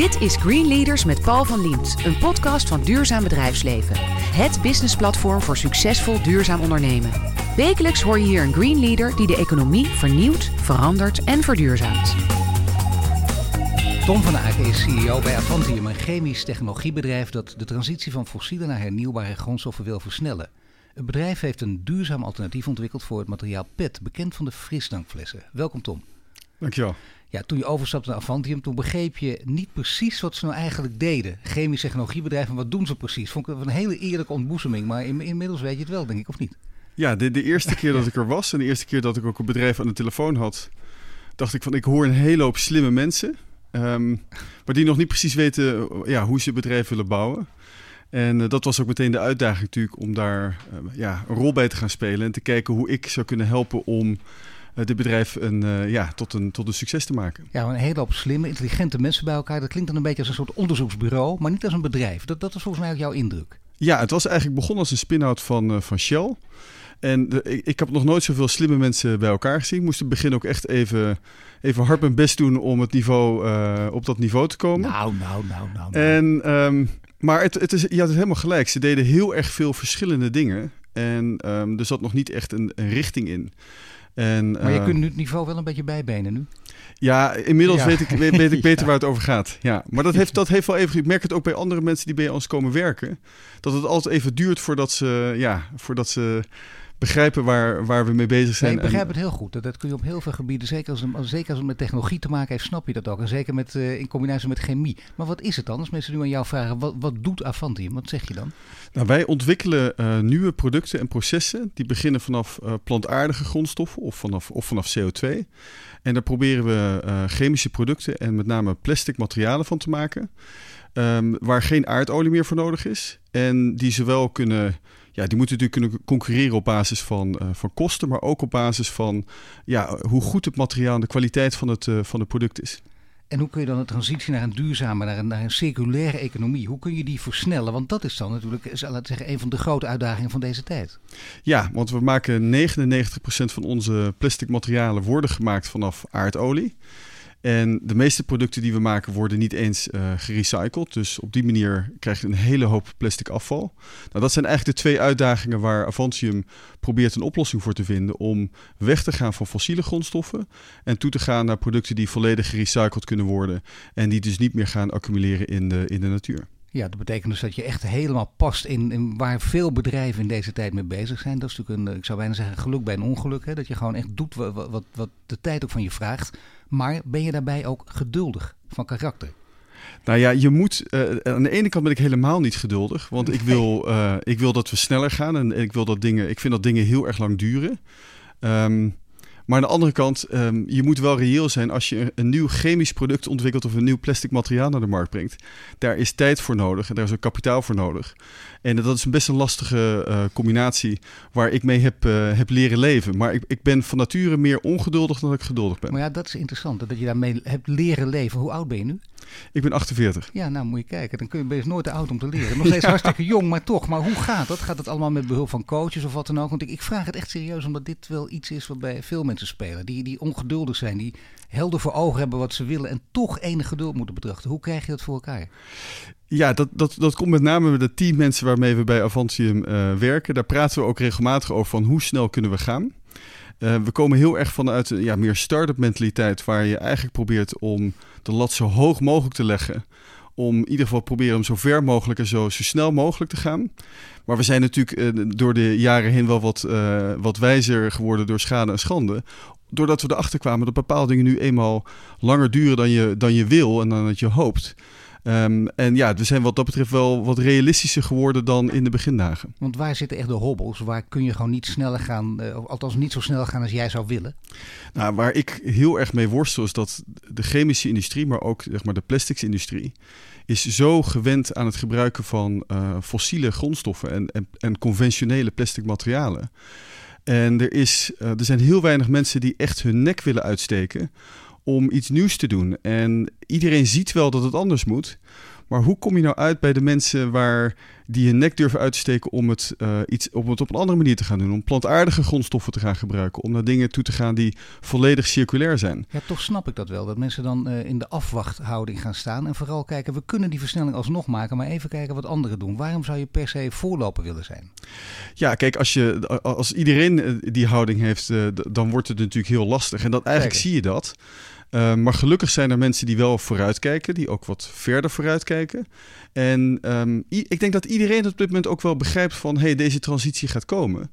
Dit is Green Leaders met Paul van Liemt, een podcast van Duurzaam Bedrijfsleven. Het businessplatform voor succesvol duurzaam ondernemen. Wekelijks hoor je hier een Green Leader die de economie vernieuwt, verandert en verduurzaamt. Tom van Aken is CEO bij Avantium, een chemisch technologiebedrijf dat de transitie van fossiele naar hernieuwbare grondstoffen wil versnellen. Het bedrijf heeft een duurzaam alternatief ontwikkeld voor het materiaal PET, bekend van de frisdrankflessen. Welkom Tom. Dankjewel. Ja, toen je overstapte naar Avantium, toen begreep je niet precies wat ze nou eigenlijk deden. Chemisch technologiebedrijf, en wat doen ze precies? Vond ik een hele eerlijke ontboezeming, maar in, inmiddels weet je het wel, denk ik, of niet? Ja, de, de eerste keer dat ik er was en de eerste keer dat ik ook een bedrijf aan de telefoon had, dacht ik van ik hoor een hele hoop slimme mensen, um, maar die nog niet precies weten ja, hoe ze bedrijf willen bouwen. En uh, dat was ook meteen de uitdaging natuurlijk om daar uh, ja, een rol bij te gaan spelen en te kijken hoe ik zou kunnen helpen om dit bedrijf een, ja, tot, een, tot een succes te maken. Ja, een hele hoop slimme, intelligente mensen bij elkaar. Dat klinkt dan een beetje als een soort onderzoeksbureau, maar niet als een bedrijf. Dat, dat is volgens mij ook jouw indruk. Ja, het was eigenlijk begonnen als een spin-out van, van Shell. En de, ik, ik, heb nog nooit zoveel slimme mensen bij elkaar gezien. Ik moest in het begin ook echt even, even hard mijn best doen om het niveau, uh, op dat niveau te komen. Nou, nou, nou, nou. nou. En, um, maar het, het is, je had het helemaal gelijk. Ze deden heel erg veel verschillende dingen. En um, er zat nog niet echt een, een richting in. En, maar je uh, kunt nu het niveau wel een beetje bijbenen nu. Ja, inmiddels ja. Weet, ik, weet, weet ik beter ja. waar het over gaat. Ja, maar dat heeft, dat heeft wel even. Ik merk het ook bij andere mensen die bij ons komen werken. Dat het altijd even duurt voordat ze, ja, voordat ze begrijpen waar, waar we mee bezig zijn. Nee, ik begrijp het heel goed. Dat, dat kun je op heel veel gebieden, zeker als, het, zeker als het met technologie te maken heeft, snap je dat ook. En zeker met, uh, in combinatie met chemie. Maar wat is het dan? Als mensen nu aan jou vragen, wat, wat doet Avantium? Wat zeg je dan? Nou, wij ontwikkelen uh, nieuwe producten en processen die beginnen vanaf uh, plantaardige grondstoffen of vanaf, of vanaf CO2. En daar proberen we chemische producten en met name plastic materialen van te maken. Um, waar geen aardolie meer voor nodig is. En die zowel kunnen ja, die moeten natuurlijk kunnen concurreren op basis van, uh, van kosten, maar ook op basis van ja, hoe goed het materiaal en de kwaliteit van het, uh, van het product is. En hoe kun je dan de transitie naar een duurzame, naar een, naar een circulaire economie, hoe kun je die versnellen? Want dat is dan natuurlijk, laten zeggen, een van de grote uitdagingen van deze tijd. Ja, want we maken 99% van onze plastic materialen worden gemaakt vanaf aardolie. En de meeste producten die we maken worden niet eens uh, gerecycled. Dus op die manier krijg je een hele hoop plastic afval. Nou, dat zijn eigenlijk de twee uitdagingen waar Avantium probeert een oplossing voor te vinden. Om weg te gaan van fossiele grondstoffen en toe te gaan naar producten die volledig gerecycled kunnen worden. En die dus niet meer gaan accumuleren in de, in de natuur. Ja, dat betekent dus dat je echt helemaal past in, in, waar veel bedrijven in deze tijd mee bezig zijn. Dat is natuurlijk een, ik zou bijna zeggen, geluk bij een ongeluk. Hè? Dat je gewoon echt doet wat, wat de tijd ook van je vraagt. Maar ben je daarbij ook geduldig van karakter? Nou ja, je moet. Uh, aan de ene kant ben ik helemaal niet geduldig. Want ik wil, uh, ik wil dat we sneller gaan. En ik wil dat dingen. Ik vind dat dingen heel erg lang duren. Um, maar aan de andere kant, um, je moet wel reëel zijn als je een nieuw chemisch product ontwikkelt of een nieuw plastic materiaal naar de markt brengt. Daar is tijd voor nodig en daar is ook kapitaal voor nodig. En dat is best een lastige uh, combinatie waar ik mee heb, uh, heb leren leven. Maar ik, ik ben van nature meer ongeduldig dan ik geduldig ben. Maar ja, dat is interessant dat je daarmee hebt leren leven. Hoe oud ben je nu? Ik ben 48. Ja, nou moet je kijken. Dan kun je, ben je nooit te oud om te leren. Nog steeds ja. hartstikke jong, maar toch. Maar hoe gaat dat? Gaat het allemaal met behulp van coaches of wat dan ook? Want ik, ik vraag het echt serieus, omdat dit wel iets is wat bij veel mensen spelen. Die, die ongeduldig zijn, die helder voor ogen hebben wat ze willen en toch enig geduld moeten betrachten. Hoe krijg je dat voor elkaar? Ja, dat, dat, dat komt met name met de team mensen waarmee we bij Avantium uh, werken. Daar praten we ook regelmatig over van hoe snel kunnen we gaan. Uh, we komen heel erg vanuit een ja, meer start-up mentaliteit, waar je eigenlijk probeert om de lat zo hoog mogelijk te leggen. Om in ieder geval proberen om zo ver mogelijk en zo, snel mogelijk te gaan. Maar we zijn natuurlijk uh, door de jaren heen wel wat, uh, wat wijzer geworden door schade en schande. Doordat we erachter kwamen dat bepaalde dingen nu eenmaal langer duren dan je, dan je wil en dan dat je hoopt. Um, en ja, we zijn wat dat betreft wel wat realistischer geworden dan in de begindagen. Want waar zitten echt de hobbels? Waar kun je gewoon niet sneller gaan, uh, althans niet zo snel gaan als jij zou willen? Nou, waar ik heel erg mee worstel is dat de chemische industrie, maar ook zeg maar, de plasticsindustrie, is zo gewend aan het gebruiken van uh, fossiele grondstoffen en, en, en conventionele plastic materialen. En er, is, uh, er zijn heel weinig mensen die echt hun nek willen uitsteken om iets nieuws te doen. En iedereen ziet wel dat het anders moet. Maar hoe kom je nou uit bij de mensen waar die hun nek durven uit te steken om het, uh, iets, om het op een andere manier te gaan doen? Om plantaardige grondstoffen te gaan gebruiken. Om naar dingen toe te gaan die volledig circulair zijn. Ja, toch snap ik dat wel. Dat mensen dan uh, in de afwachthouding gaan staan. En vooral kijken, we kunnen die versnelling alsnog maken. Maar even kijken wat anderen doen. Waarom zou je per se voorloper willen zijn? Ja, kijk, als, je, als iedereen die houding heeft, uh, dan wordt het natuurlijk heel lastig. En dat, eigenlijk zie je dat. Uh, maar gelukkig zijn er mensen die wel vooruitkijken, die ook wat verder vooruitkijken. En um, ik denk dat iedereen op dit moment ook wel begrijpt van hé, hey, deze transitie gaat komen.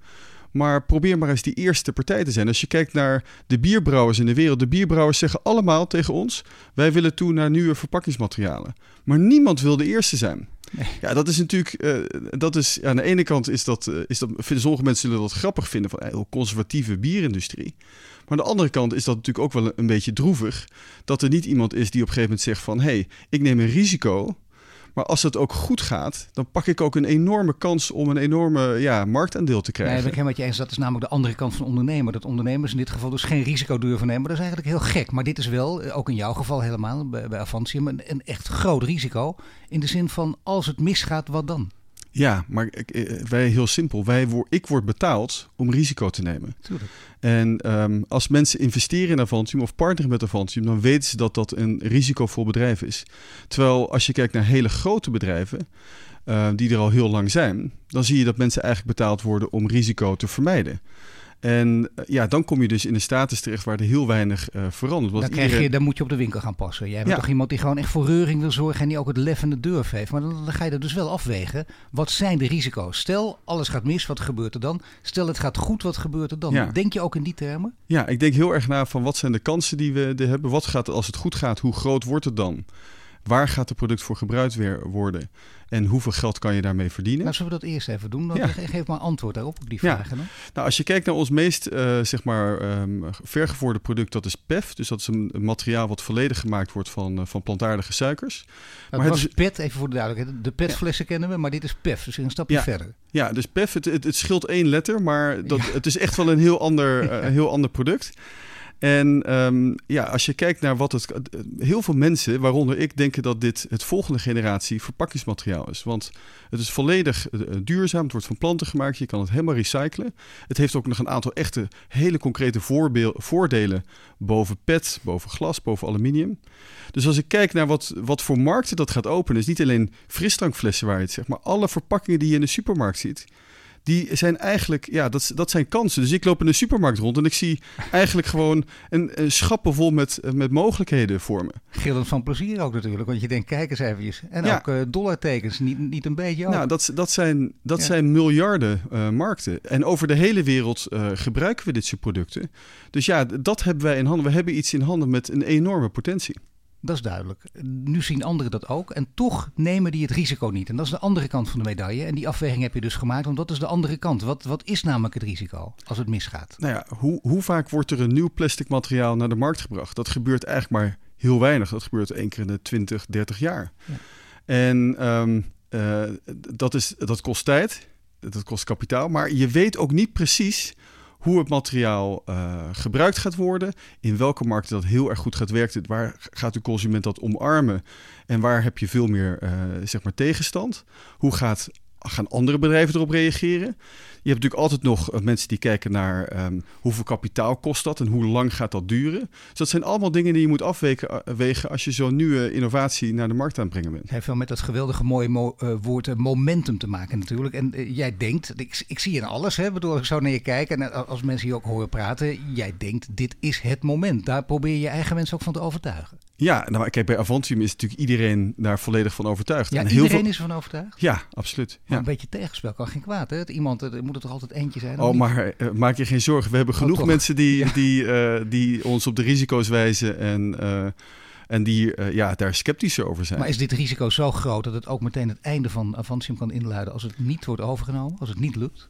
Maar probeer maar eens die eerste partij te zijn. Als je kijkt naar de bierbrouwers in de wereld. De bierbrouwers zeggen allemaal tegen ons: wij willen toe naar nieuwe verpakkingsmaterialen. Maar niemand wil de eerste zijn. Nee. Ja, dat is natuurlijk. Uh, dat is, aan de ene kant is dat, uh, is dat. Vinden sommige mensen zullen dat grappig vinden van een heel conservatieve bierindustrie. Maar aan de andere kant is dat natuurlijk ook wel een beetje droevig. Dat er niet iemand is die op een gegeven moment zegt van... hé, hey, ik neem een risico... Maar als het ook goed gaat, dan pak ik ook een enorme kans om een enorme ja, marktaandeel te krijgen. Nee, ben ik helemaal met je eens. Dat is namelijk de andere kant van ondernemer. Dat ondernemers in dit geval dus geen risico durven nemen. Dat is eigenlijk heel gek. Maar dit is wel, eh, ook in jouw geval helemaal, bij, bij Avantium, een, een echt groot risico. In de zin van, als het misgaat, wat dan? Ja, maar eh, wij heel simpel. Wij, ik word betaald om risico te nemen. Tuurlijk. En um, als mensen investeren in Avantium of partneren met Avantium, dan weten ze dat dat een risicovol bedrijf is. Terwijl als je kijkt naar hele grote bedrijven, uh, die er al heel lang zijn, dan zie je dat mensen eigenlijk betaald worden om risico te vermijden. En uh, ja, dan kom je dus in een status terecht waar er heel weinig uh, verandert. Dan, krijg iedereen... je, dan moet je op de winkel gaan passen. Jij bent ja. toch iemand die gewoon echt voor reuring wil zorgen en die ook het lef en de durf heeft. Maar dan, dan, ga je er dus wel afwegen. Wat zijn de risico's? Stel, alles gaat mis, wat gebeurt er dan? Stel, het gaat goed, wat gebeurt er dan? Ja. Denk je ook in die termen? Ja, ik denk heel erg na van wat zijn de kansen die we hebben? Wat gaat als het goed gaat, hoe groot wordt het dan? Waar gaat het product voor gebruikt weer worden? En hoeveel geld kan je daarmee verdienen? Nou, zullen we dat eerst even doen? Dan ja. Geef maar antwoord daarop op die vragen. Nou, als je kijkt naar ons meest uh, zeg maar, um, vergevoerde product, dat is PEF. Dus dat is een, een materiaal wat volledig gemaakt wordt van, uh, van plantaardige suikers. Nou, maar het is PET, even voor de duidelijkheid. De PET-flessen ja. kennen we, maar dit is PEF. Dus een stapje verder. Ja, dus PEF, het, het, het scheelt één letter, maar dat, het is echt wel een heel ander, uh, heel ander product. En um, ja, als je kijkt naar wat het. Heel veel mensen, waaronder ik, denken dat dit het volgende generatie verpakkingsmateriaal is. Want het is volledig uh, duurzaam. Het wordt van planten gemaakt. Je kan het helemaal recyclen. Het heeft ook nog een aantal echte, hele concrete voordelen. Boven PET, boven glas, boven aluminium. Dus als ik kijk naar wat, wat voor markten dat gaat openen, is niet alleen frisdrankflessen waar je het zegt, maar alle verpakkingen die je in de supermarkt ziet die zijn eigenlijk, ja, dat, dat zijn kansen. Dus ik loop in de supermarkt rond en ik zie eigenlijk gewoon een, een schappen vol met, met mogelijkheden voor me. Gillend van plezier ook natuurlijk, want je denkt, kijk eens eventjes. En ja. ook uh, dollartekens, niet, niet een beetje ook. Nou, dat, dat zijn, dat ja. zijn miljarden uh, markten. En over de hele wereld uh, gebruiken we dit soort producten. Dus ja, dat hebben wij in handen. We hebben iets in handen met een enorme potentie. Dat is duidelijk. Nu zien anderen dat ook. En toch nemen die het risico niet. En dat is de andere kant van de medaille. En die afweging heb je dus gemaakt. Want dat is de andere kant. Wat, wat is namelijk het risico als het misgaat? Nou ja, hoe, hoe vaak wordt er een nieuw plastic materiaal naar de markt gebracht? Dat gebeurt eigenlijk maar heel weinig. Dat gebeurt één keer in de 20, 30 jaar. Ja. En um, uh, dat, is, dat kost tijd. Dat kost kapitaal. Maar je weet ook niet precies hoe het materiaal uh, gebruikt gaat worden, in welke markten dat heel erg goed gaat werken, waar gaat de consument dat omarmen en waar heb je veel meer uh, zeg maar tegenstand? Hoe gaat gaan andere bedrijven erop reageren? Je hebt natuurlijk altijd nog eh, mensen die kijken naar um, hoeveel kapitaal kost dat en hoe lang gaat dat duren. Dus dat zijn allemaal dingen die je moet afwegen als je zo'n nieuwe innovatie naar de markt aan het brengen bent. Het heeft wel met dat geweldige mooie mo uh, woord momentum te maken natuurlijk. En jij denkt, ik, ik zie in alles, hè, bedoel, ik zou naar je kijken en als mensen hier ook horen praten, jij denkt dit is het moment. Daar probeer je eigen mensen ook van te overtuigen. Ja, nou kijk, bij Avantium is natuurlijk iedereen daar volledig van overtuigd. Ja, en iedereen heel veel... is ervan overtuigd? Ja, absoluut. Ja. een beetje tegenspel kan geen kwaad, hè? Iemand, er moet er toch altijd eentje zijn? Oh, maar uh, maak je geen zorgen. We hebben Oh, genoeg mensen die, Ja. die, uh, die ons op de risico's wijzen en, uh, en die ja, daar sceptischer over zijn. Maar is dit risico zo groot dat het ook meteen het einde van Avantium kan inluiden als het niet wordt overgenomen, als het niet lukt?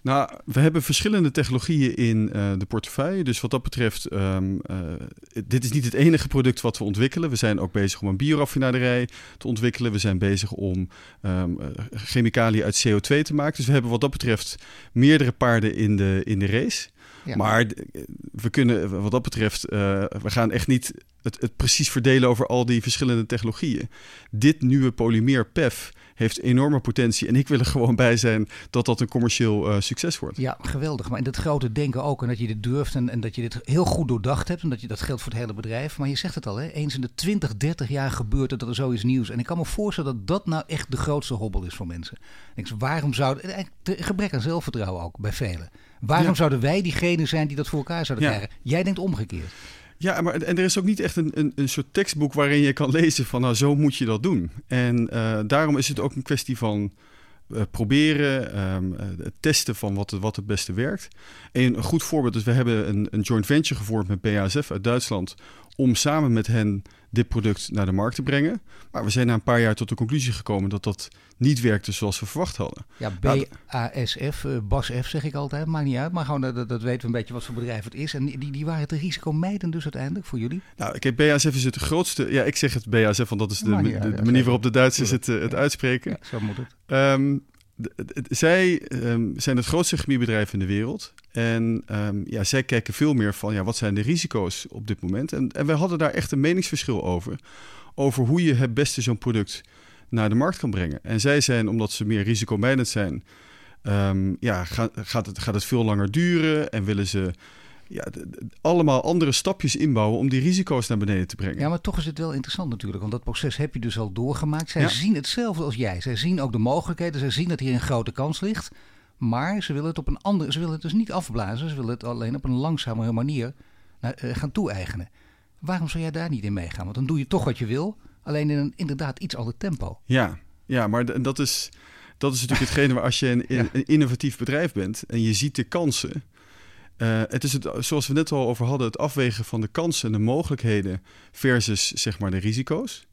Nou, we hebben verschillende technologieën in uh, de portefeuille. Dus wat dat betreft, um, uh, dit is niet het enige product wat we ontwikkelen. We zijn ook bezig om een bioraffinaderij te ontwikkelen. We zijn bezig om um, uh, chemicaliën uit CO2 te maken. Dus we hebben wat dat betreft meerdere paarden in de, in de race. Ja. Maar we kunnen, wat dat betreft, we gaan echt niet het, het precies verdelen over al die verschillende technologieën. Dit nieuwe polymeer PEF heeft enorme potentie. En ik wil er gewoon bij zijn dat dat een commercieel uh, succes wordt. Ja, geweldig. Maar in dat grote denken ook. En dat je dit durft en, en, dat je dit heel goed doordacht hebt. En dat je dat geldt voor het hele bedrijf. Maar je zegt het al, hè? eens in de 20, 30 jaar gebeurt het dat er zoiets nieuws. En ik kan me voorstellen dat dat nou echt de grootste hobbel is voor mensen. Ik zeg, waarom zou... Gebrek aan zelfvertrouwen ook bij velen. Waarom zouden wij diegene zijn die dat voor elkaar zouden krijgen? Jij denkt omgekeerd. Ja, maar en er is ook niet echt een, een, een soort tekstboek waarin je kan lezen van nou zo moet je dat doen. En uh, daarom is het ook een kwestie van uh, proberen, um, uh, testen van wat, wat het beste werkt. En een goed voorbeeld is, we hebben een, een joint venture gevormd met BASF uit Duitsland om samen met hen dit product naar de markt te brengen. Maar we zijn na een paar jaar tot de conclusie gekomen dat dat niet werkte zoals we verwacht hadden. Ja, BASF, uh, BASF zeg ik altijd, maakt niet uit. Maar gewoon dat, dat weten we een beetje wat voor bedrijf het is. En die, die waren het risicomijdend dus uiteindelijk voor jullie? Nou, kijk, BASF is het grootste... Ja, ik zeg het BASF, want dat is de, de, manier waarop de Duitsers het, uh, het uitspreken. Ja, zo moet het. Um, zij um, zijn het grootste chemiebedrijf in de wereld. En um, ja, zij kijken veel meer van ja, wat zijn de risico's op dit moment. En, en wij hadden daar echt een meningsverschil over. Over hoe je het beste zo'n product naar de markt kan brengen. En zij zijn, omdat ze meer risicomijdend zijn, um, ja, gaat, het, gaat het veel langer duren en willen ze ja, allemaal andere stapjes inbouwen om die risico's naar beneden te brengen. Ja, maar toch is het wel interessant natuurlijk, want dat proces heb je dus al doorgemaakt. Zij zien hetzelfde als jij. Zij zien ook de mogelijkheden, zij zien dat hier een grote kans ligt. Maar ze willen het op een andere, ze willen het dus niet afblazen, ze willen het alleen op een langzamere manier naar, uh, gaan toe-eigenen. Waarom zou jij daar niet in meegaan? Want dan doe je toch wat je wil, alleen in een inderdaad iets ander tempo. Ja, ja maar dat is, dat is natuurlijk hetgene waar als je een, ja. een innovatief bedrijf bent en je ziet de kansen, uh, het is het, zoals we net al over hadden, het afwegen van de kansen en de mogelijkheden versus zeg maar de risico's.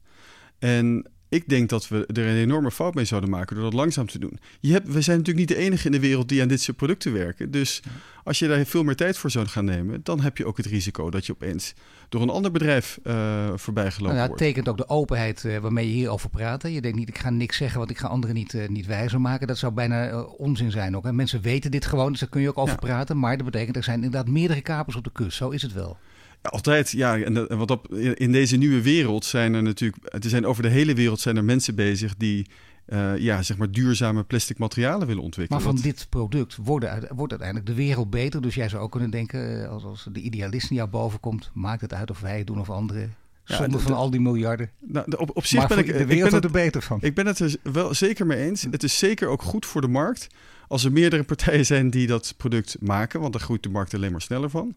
En ik denk dat we er een enorme fout mee zouden maken door dat langzaam te doen. Je hebt, we zijn natuurlijk niet de enige in de wereld die aan dit soort producten werken. Dus als je daar veel meer tijd voor zou gaan nemen, dan heb je ook het risico dat je opeens door een ander bedrijf uh, voorbij gelopen nou, wordt. Het tekent ook de openheid uh, waarmee je hierover praat. Je denkt niet, ik ga niks zeggen, want ik ga anderen niet, uh, niet wijzer maken. Dat zou bijna onzin zijn ook. Hè? Mensen weten dit gewoon, dus daar kun je ook over ja. praten. Maar dat betekent, er zijn inderdaad meerdere kapers op de kust. Zo is het wel. Ja, altijd, ja. En, wat op, in deze nieuwe wereld zijn er natuurlijk, er zijn over de hele wereld zijn er mensen bezig die uh, ja, zeg maar duurzame plastic materialen willen ontwikkelen. Maar van dit product wordt, wordt uiteindelijk de wereld beter. Dus jij zou ook kunnen denken, als, als de idealist naar jou boven komt, maakt het uit of wij het doen of anderen. Zonder ja, van al die miljarden. Nou, op, op zich maar ben ik, de wereld ik ben er beter van. Ik ben het er wel zeker mee eens. Het is zeker ook goed voor de markt als er meerdere partijen zijn die dat product maken, want dan groeit de markt alleen maar sneller van.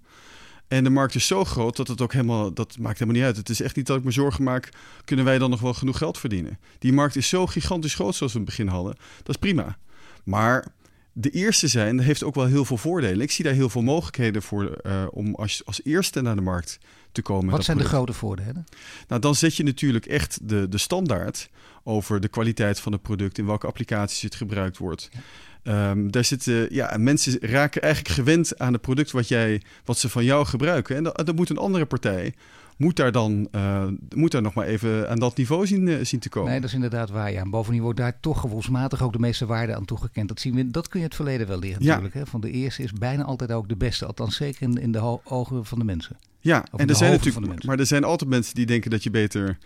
En de markt is zo groot dat het ook helemaal, dat maakt helemaal niet uit. Het is echt niet dat ik me zorgen maak, kunnen wij dan nog wel genoeg geld verdienen? Die markt is zo gigantisch groot zoals we in het begin hadden. Dat is prima. Maar de eerste zijn heeft ook wel heel veel voordelen. Ik zie daar heel veel mogelijkheden voor uh, om als, als eerste naar de markt te komen. Wat zijn product. de grote voordelen? Nou, dan zet je natuurlijk echt de, de standaard over de kwaliteit van het product, in welke applicaties het gebruikt wordt. Ja. Um, daar zitten, ja, mensen raken eigenlijk gewend aan het product wat, jij, wat ze van jou gebruiken. En dan, dan moet een andere partij moet daar dan uh, moet daar nog maar even aan dat niveau zien, uh, zien te komen. Nee, dat is inderdaad waar. Ja. En bovendien wordt daar toch gevoelsmatig ook de meeste waarde aan toegekend. Dat, zien we, dat kun je het verleden wel leren natuurlijk. Hè? Van de eerste is bijna altijd ook de beste. Althans zeker in, in de ogen van de mensen. Ja, of en er zijn natuurlijk, maar er zijn altijd mensen die denken dat je beter,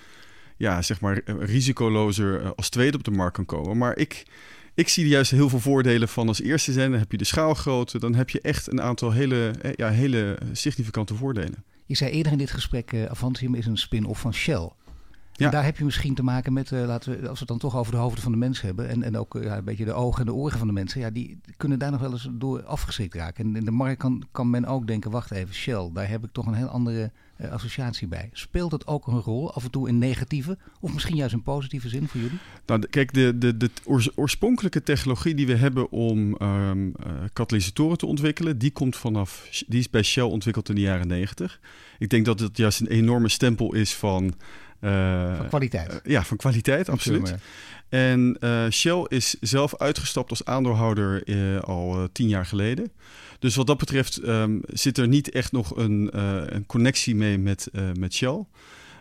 ja, zeg maar, risicolozer als tweede op de markt kan komen. Maar ik ik zie er juist heel veel voordelen van als eerste zijn. Dan heb je de schaalgrootte, dan heb je echt een aantal hele, ja, hele significante voordelen. Je zei eerder in dit gesprek, uh, Avantium is een spin-off van Shell. Ja. En daar heb je misschien te maken met, uh, laten we, als we het dan toch over de hoofden van de mensen hebben. En, en ook uh, ja, een beetje de ogen en de oren van de mensen. Ja, die kunnen daar nog wel eens door afgeschrikt raken. En in de markt kan, kan men ook denken, wacht even, Shell, daar heb ik toch een heel andere uh, associatie bij. Speelt het ook een rol, af en toe in negatieve of misschien juist in positieve zin voor jullie? Nou, kijk, de, de, de oorspronkelijke technologie die we hebben om um, katalysatoren te ontwikkelen, die komt vanaf, die is bij Shell ontwikkeld in de jaren negentig. Ik denk dat het juist een enorme stempel is van van kwaliteit. Uh, ja, van kwaliteit, absoluut. En uh, Shell is zelf uitgestapt als aandeelhouder al tien jaar geleden. Dus wat dat betreft um, zit er niet echt nog een, een connectie mee met, met Shell.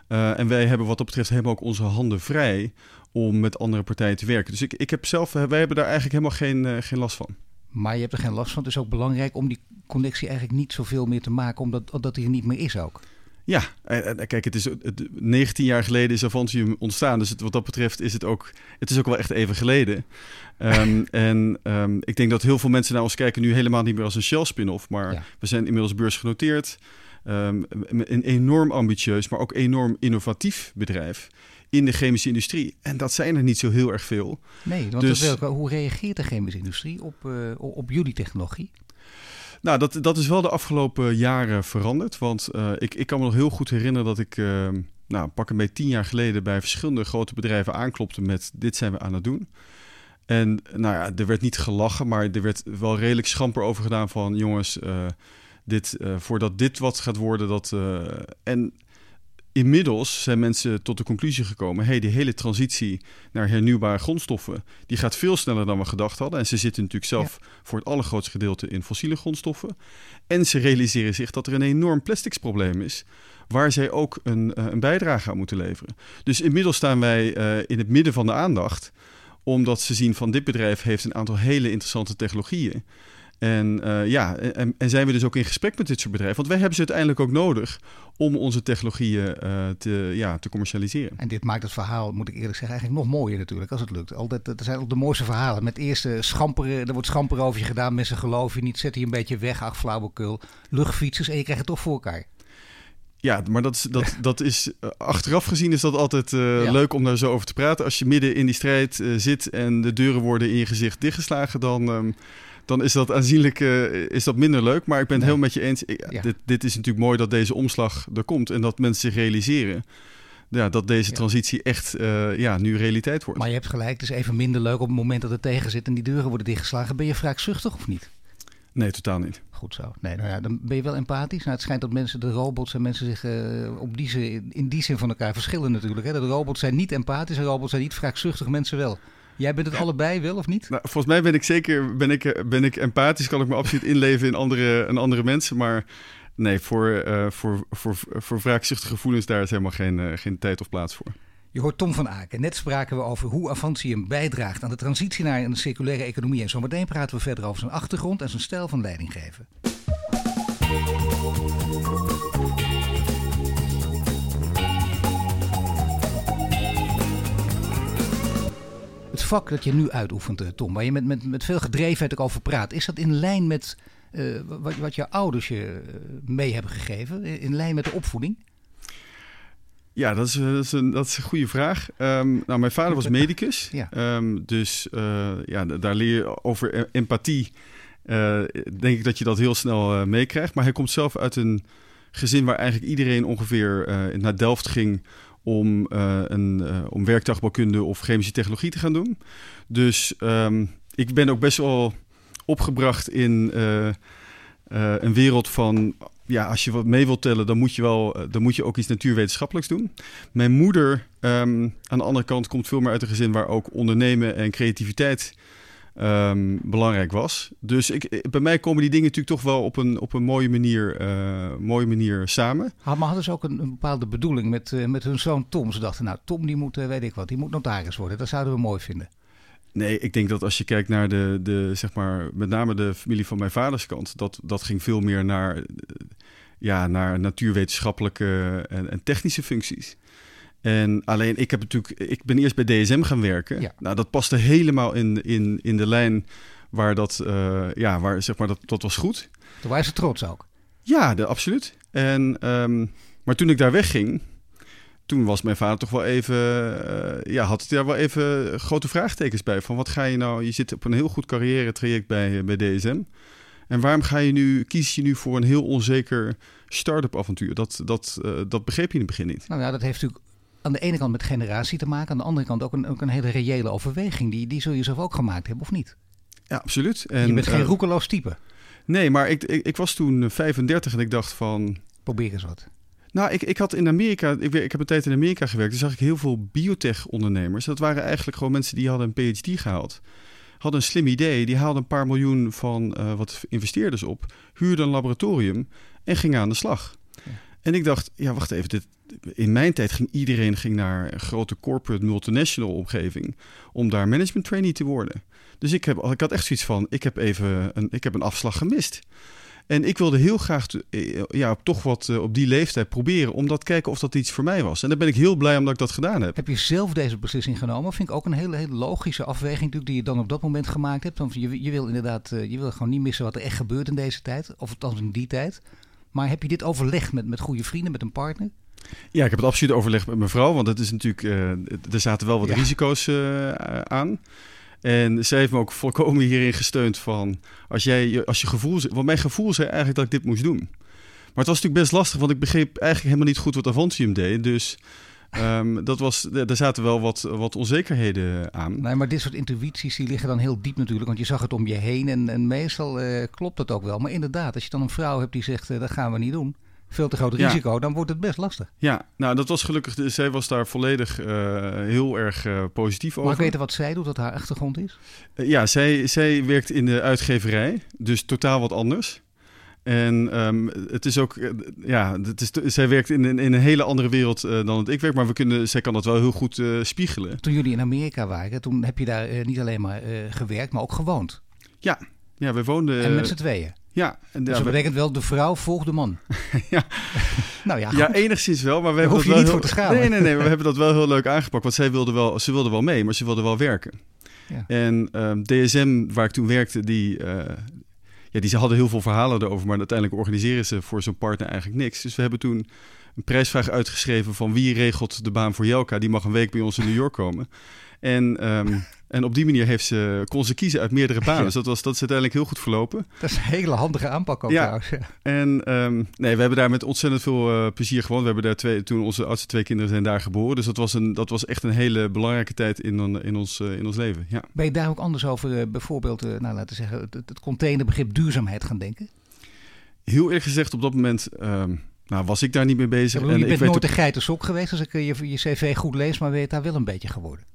en wij hebben wat dat betreft helemaal ook onze handen vrij om met andere partijen te werken. Dus ik, ik heb zelf, wij hebben daar eigenlijk helemaal geen, geen last van. Maar je hebt er geen last van. Het is ook belangrijk om die connectie eigenlijk niet zoveel meer te maken, omdat dat die er niet meer is ook. Ja, kijk, het is 19 jaar geleden is Avantium ontstaan. Dus wat dat betreft is het ook, het is ook wel echt even geleden. Ehm, en um, ik denk dat heel veel mensen naar ons kijken nu helemaal niet meer als een Shell spin-off. Maar we zijn inmiddels beursgenoteerd. Um, een enorm ambitieus, maar ook enorm innovatief bedrijf in de chemische industrie. En dat zijn er niet zo heel erg veel. Nee, want dus, hoe reageert de chemische industrie op, uh, op jullie technologie? Nou, dat, dat is wel de afgelopen jaren veranderd. Want uh, ik, ik kan me nog heel goed herinneren dat ik, uh, nou, pak een beetje tien jaar geleden bij verschillende grote bedrijven aanklopte met dit zijn we aan het doen. En nou ja, er werd niet gelachen, maar er werd wel redelijk schamper over gedaan van jongens, uh, dit, voordat dit wat gaat worden, dat... en inmiddels zijn mensen tot de conclusie gekomen: hey, die hele transitie naar hernieuwbare grondstoffen, die gaat veel sneller dan we gedacht hadden. En ze zitten natuurlijk zelf voor het allergrootste gedeelte in fossiele grondstoffen. En ze realiseren zich dat er een enorm plasticsprobleem is. Waar zij ook een, eh, een bijdrage aan moeten leveren. Dus inmiddels staan wij uh, in het midden van de aandacht. Omdat ze zien van dit bedrijf heeft een aantal hele interessante technologieën. En uh, ja, en, en, zijn we dus ook in gesprek met dit soort bedrijven? Want wij hebben ze uiteindelijk ook nodig om onze technologieën uh, te, ja, te commercialiseren. En dit maakt het verhaal, moet ik eerlijk zeggen, eigenlijk nog mooier natuurlijk, als het lukt. Altijd, er zijn ook de mooiste verhalen. Met eerst schamperen, er wordt schamper over je gedaan, mensen geloven je niet, zet je een beetje weg, ach flauwekul, luchtfietsers en je krijgt het toch voor elkaar. Ja, maar dat is, dat, dat is achteraf gezien is dat altijd uh, ja. leuk om daar zo over te praten. Als je midden in die strijd uh, zit en de deuren worden in je gezicht dichtgeslagen, dan, um, dan is dat aanzienlijk uh, is dat minder leuk. Maar ik ben het nee. heel met je eens. Ja. Dit, dit is natuurlijk mooi dat deze omslag er komt en dat mensen zich realiseren. Ja, dat deze transitie echt uh, ja, nu realiteit wordt. Maar je hebt gelijk, het is even minder leuk op het moment dat het tegen zit en die deuren worden dichtgeslagen. Ben je wraakzuchtig of niet? Nee, totaal niet. Goed zo. Nee, nou ja, dan ben je wel empathisch. Nou, het schijnt dat mensen, de robots en mensen zich uh, op die zin, in die zin van elkaar verschillen natuurlijk. Hè? De robots zijn niet empathisch, de robots zijn niet wraakzuchtig, mensen wel. Jij bent het allebei wel of niet? Nou, volgens mij ben ik zeker ben ik, ben ik empathisch, kan ik me absoluut inleven in andere, in andere mensen. Maar nee, voor, uh, voor, voor, voor wraakzuchtige gevoelens daar is helemaal geen, uh, geen tijd of plaats voor. Je hoort Tom van Aken. Net spraken we over hoe Avantium bijdraagt aan de transitie naar een circulaire economie. En zometeen praten we verder over zijn achtergrond en zijn stijl van leidinggeven. Het vak dat je nu uitoefent, Tom, waar je met, met, met veel gedrevenheid ook over praat, is dat in lijn met uh, wat, wat je ouders je mee hebben gegeven? In lijn met de opvoeding? Ja, dat is, dat is, een, dat is een goede vraag. Um, nou, mijn vader was medicus. ja. Um, dus uh, ja, daar leer je over empathie. Uh, denk ik dat je dat heel snel uh, meekrijgt. Maar hij komt zelf uit een gezin waar eigenlijk iedereen ongeveer naar Delft ging om, een, om werktuigbouwkunde of chemische technologie te gaan doen. Dus um, ik ben ook best wel opgebracht in een wereld van ja, als je wat mee wilt tellen, dan moet je wel, dan moet je ook iets natuurwetenschappelijks doen. Mijn moeder, um, aan de andere kant, komt veel meer uit een gezin waar ook ondernemen en creativiteit um, belangrijk was. Dus ik, bij mij komen die dingen natuurlijk toch wel op een, op een mooie, manier, uh, mooie manier samen. Maar hadden ze ook een, een bepaalde bedoeling met, uh, met hun zoon Tom? Ze dachten, nou, Tom die moet, weet ik wat, die moet notaris worden. Dat zouden we mooi vinden. Nee, ik denk dat als je kijkt naar de, de zeg maar, met name de familie van mijn vaders kant, dat, dat ging veel meer naar, ja, naar natuurwetenschappelijke en, en technische functies. En alleen, ik, heb natuurlijk, ik ben eerst bij DSM gaan werken. Ja. Nou, dat paste helemaal in, in, in de lijn waar dat, uh, ja, waar, zeg maar, dat, dat was goed. Toen waren ze trots ook. Ja, de, absoluut. En, um, maar toen ik daar wegging, toen was mijn vader toch wel even, uh, ja, had het daar wel even grote vraagtekens bij. Van wat ga je nou, je zit op een heel goed carrière traject bij, bij DSM. En waarom ga je nu, kies je nu voor een heel onzeker start-up avontuur? Dat, dat, uh, dat begreep je in het begin niet. Nou ja, dat heeft natuurlijk aan de ene kant met generatie te maken. Aan de andere kant ook een, ook een hele reële overweging. Die, die zul je zelf ook gemaakt hebben, of niet? Ja, absoluut. En, je bent geen uh, roekeloos type. Nee, maar ik, ik, ik was toen 35 en ik dacht van... Probeer eens wat. Nou, ik, ik had in Amerika, ik, ik heb een tijd in Amerika gewerkt, toen zag ik heel veel biotech-ondernemers. Dat waren eigenlijk gewoon mensen die hadden een PhD gehaald. Hadden een slim idee, die haalden een paar miljoen van uh, wat investeerders op, huurden een laboratorium en gingen aan de slag. En ik dacht, ja, wacht even, dit, in mijn tijd ging iedereen ging naar een grote corporate multinational omgeving om daar management trainee te worden. Dus ik, heb, ik had echt zoiets van, ik heb even een, ik heb een afslag gemist. En ik wilde heel graag eh, ja, toch wat eh, op die leeftijd proberen. Om dat kijken of dat iets voor mij was. En daar ben ik heel blij omdat ik dat gedaan heb. Heb je zelf deze beslissing genomen? Vind ik ook een hele, hele logische afweging natuurlijk, die je dan op dat moment gemaakt hebt. Want je, je wil inderdaad, eh, je wil gewoon niet missen wat er echt gebeurt in deze tijd. Of althans in die tijd. Maar heb je dit overlegd met, met goede vrienden, met een partner? Ja, ik heb het absoluut overlegd met mijn vrouw. Want het is natuurlijk, er zaten wel wat risico's aan. En zij heeft me ook volkomen hierin gesteund van... als, jij, als je gevoel... Want mijn gevoel zei eigenlijk dat ik dit moest doen. Maar het was natuurlijk best lastig, want ik begreep eigenlijk helemaal niet goed wat Avantium deed. Dus um, dat was, daar zaten wel wat, wat onzekerheden aan. Nee, maar dit soort intuïties die liggen dan heel diep natuurlijk. Want je zag het om je heen en, en meestal uh, klopt dat ook wel. Maar inderdaad, als je dan een vrouw hebt die zegt, uh, dat gaan we niet doen veel te groot risico, dan wordt het best lastig. Ja, nou dat was gelukkig, zij was daar volledig uh, heel erg uh, positief over. Mag ik weten wat zij doet, wat haar achtergrond is? Uh, ja, zij, zij werkt in de uitgeverij, dus totaal wat anders. En um, het is ook, ja, het is, zij werkt in, in, in een hele andere wereld dan dat ik werk, maar we kunnen, zij kan dat wel heel goed spiegelen. Toen jullie in Amerika waren, toen heb je daar niet alleen maar gewerkt, maar ook gewoond. Ja, ja, we woonden... En met z'n tweeën? Ja. En, dus dat betekent wel, de vrouw volgt de man. ja. nou ja, ja, enigszins wel. Maar we hebben hoef je niet heel... voor te schamen. Nee, nee, nee. we hebben dat wel heel leuk aangepakt. Want zij wilde wel, ze wilde wel mee, maar ze wilde wel werken. Ja. En um, DSM, waar ik toen werkte, die, uh, ja, die ze hadden heel veel verhalen erover. Maar uiteindelijk organiseren ze voor zo'n partner eigenlijk niks. Dus we hebben toen een prijsvraag uitgeschreven van wie regelt de baan voor Jelka. Die mag een week bij ons in New York komen. En, um, en op die manier heeft ze, kon ze kiezen uit meerdere banen. Dus dat, was, dat is uiteindelijk heel goed verlopen. Dat is een hele handige aanpak ook ja. trouwens. Ja. En um, nee, we hebben daar met ontzettend veel uh, plezier gewoond. We hebben daar twee, toen onze oudste twee kinderen zijn daar geboren. Dus dat was, een, dat was echt een hele belangrijke tijd in, in, ons, uh, in ons leven. Ja. Ben je daar ook anders over uh, bijvoorbeeld, nou, laten we zeggen, het, het containerbegrip duurzaamheid gaan denken? Heel eerlijk gezegd op dat moment... Um, nou, was ik daar niet mee bezig. Ja, je en bent ik nooit een sok geweest, als ik je, je cv goed lees, maar weet je daar wel een beetje geworden.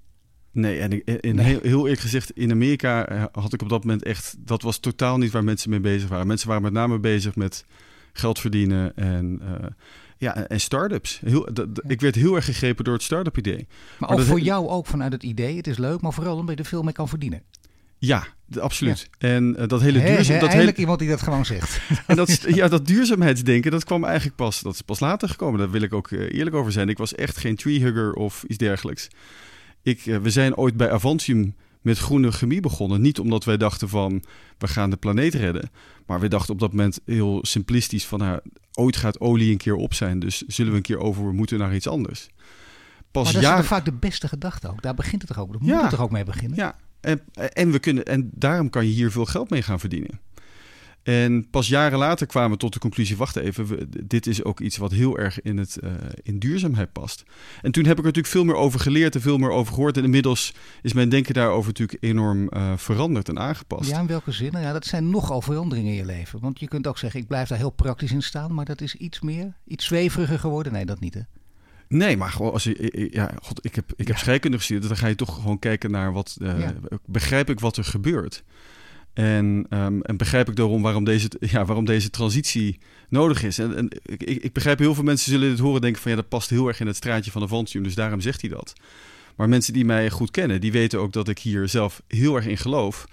Nee, en ik, in, nee. Heel, heel eerlijk gezegd, in Amerika eh, had ik op dat moment echt... Dat was totaal niet waar mensen mee bezig waren. Mensen waren met name bezig met geld verdienen en... Uh, ja, en start-ups. Heel. Ik werd heel erg gegrepen door het start-up idee. Maar, maar ook voor jou ook vanuit het idee, het is leuk, maar vooral omdat je er veel mee kan verdienen. Ja, absoluut. Ja. En uh, dat hele duurzaam... dat hele... iemand die dat gewoon zegt. en dat, ja, dat duurzaamheidsdenken, dat kwam eigenlijk pas, dat is pas later gekomen. Daar wil ik ook eerlijk over zijn. Ik was echt geen treehugger of iets dergelijks. Ik, uh, we zijn ooit bij Avantium met groene chemie begonnen. Niet omdat wij dachten van, we gaan de planeet redden. Maar we dachten op dat moment heel simplistisch van, nou, ooit gaat olie een keer op zijn. Dus zullen we een keer over moeten naar iets anders. Pas maar dat is vaak de beste gedachte ook. Daar begint het toch ook. Daar moet het toch ook mee beginnen. Ja, en, en, we kunnen, en daarom kan je hier veel geld mee gaan verdienen. En pas jaren later kwamen we tot de conclusie: wacht even, we, dit is ook iets wat heel erg in, het, uh, in duurzaamheid past. En toen heb ik er natuurlijk veel meer over geleerd en veel meer over gehoord. En inmiddels is mijn denken daarover natuurlijk enorm uh, veranderd en aangepast. Ja, in welke zin? Nou ja, dat zijn nogal veranderingen in je leven. Want je kunt ook zeggen: ik blijf daar heel praktisch in staan, maar dat is iets meer, iets zweveriger geworden. Nee, dat niet hè. Nee, maar gewoon als je, ja, god, ik heb, ik heb ja. scheikunde gestudeerd, dan ga je toch gewoon kijken naar wat, uh, ja. begrijp ik wat er gebeurt. En, um, en begrijp ik daarom waarom deze, ja, waarom deze transitie nodig is. En, ik, ik, begrijp heel veel mensen zullen dit horen denken van ja, dat past heel erg in het straatje van Avantium, dus daarom zegt hij dat. Maar mensen die mij goed kennen, die weten ook dat ik hier zelf heel erg in geloof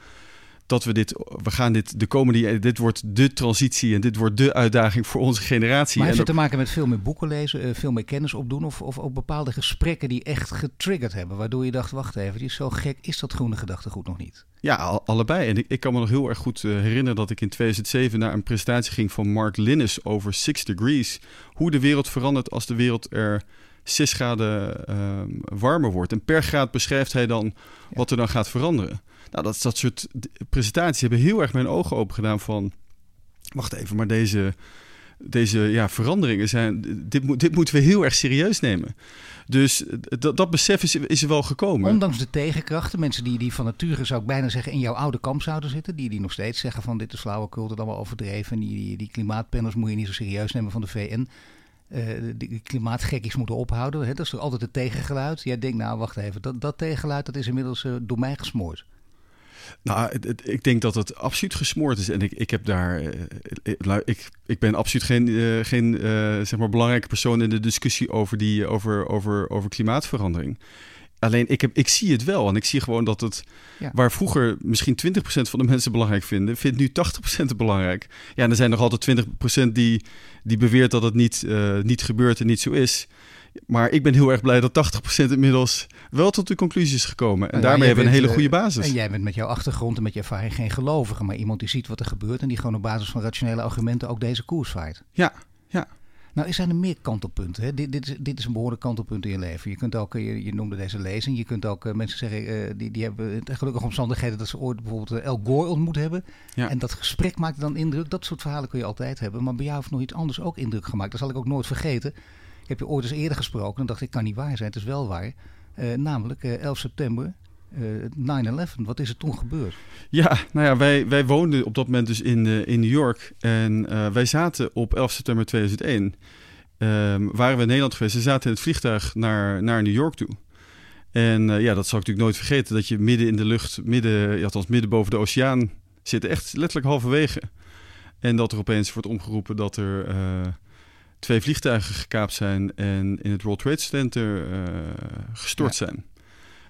dat we dit, we gaan dit de komende, dit wordt de transitie en dit wordt de uitdaging voor onze generatie. Maar heeft het te maken met veel meer boeken lezen, veel meer kennis opdoen of, of ook bepaalde gesprekken die echt getriggerd hebben, waardoor je dacht, wacht even, die is zo gek, is dat groene gedachtegoed nog niet? Ja, allebei. En ik, ik kan me nog heel erg goed uh, herinneren dat ik in 2007 naar een presentatie ging van Mark Linnes over Six Degrees. Hoe de wereld verandert als de wereld er 6 graden uh, warmer wordt. En per graad beschrijft hij dan ja. wat er dan gaat veranderen. Nou, dat, dat soort presentaties hebben heel erg mijn ogen open gedaan van... Wacht even, maar deze, deze ja, veranderingen zijn... Dit, moet, dit moeten we heel erg serieus nemen. Dus dat, dat besef is, is er wel gekomen. Ondanks de tegenkrachten, mensen die, die van nature zou ik bijna zeggen in jouw oude kamp zouden zitten, die, die nog steeds zeggen van dit is flauwekul, dat allemaal overdreven, die, die, die klimaatpanels moet je niet zo serieus nemen van de VN. Uh, de klimaatgekkies moeten ophouden. Hè? Dat is toch altijd het tegengeluid. Jij denkt, nou wacht even, dat, dat tegengeluid dat is inmiddels uh, door mij gesmoord. Nou, het, het, ik denk dat het absoluut gesmoord is. En ik, ik heb daar. Uh, ik, ik ben absoluut geen, uh, geen uh, zeg maar belangrijke persoon in de discussie over, die, over, over, over klimaatverandering. Alleen ik, heb, ik zie het wel. En ik zie gewoon dat het, Ja. waar vroeger misschien 20% van de mensen belangrijk vinden, vindt nu 80% het belangrijk. Ja, en er zijn nog altijd 20% die, die beweert dat het niet, eh, niet gebeurt en niet zo is. Maar ik ben heel erg blij dat 80% inmiddels wel tot de conclusie is gekomen. En Nou daarmee hebben we een hele goede eh, basis. En jij bent met jouw achtergrond en met je ervaring geen gelovige, maar iemand die ziet wat er gebeurt en die gewoon op basis van rationele argumenten ook deze koers vaart. Ja, ja. Nou, er zijn er meer kantelpunten. Hè? Dit, dit, is, dit is een behoorlijk kantelpunt in je leven. Je kunt ook, eh, je, je noemde deze lezing, je kunt ook eh, mensen zeggen, die, die hebben het gelukkige omstandigheden dat ze ooit bijvoorbeeld El Gore ontmoet hebben. Ja. En dat gesprek maakte dan indruk. Dat soort verhalen kun je altijd hebben. Maar bij jou heeft nog iets anders ook indruk gemaakt. Dat zal ik ook nooit vergeten. Heb je ooit eens eerder gesproken en dacht ik, kan niet waar zijn. Het is wel waar. Eh, namelijk eh, 11 september, eh 9-11. Wat is er toen gebeurd? Ja, nou ja, wij, wij woonden op dat moment dus in, eh, in New York. En eh, wij zaten op 11 september 2001. ehm, waren we in Nederland geweest. We zaten in het vliegtuig naar, naar New York toe. En eh, ja, dat zal ik natuurlijk nooit vergeten. Dat je midden in de lucht, midden, althans midden boven de oceaan zit. Echt letterlijk halverwege. En dat er opeens wordt omgeroepen dat er eh, twee vliegtuigen gekaapt zijn. En in het World Trade Center eh, gestort zijn.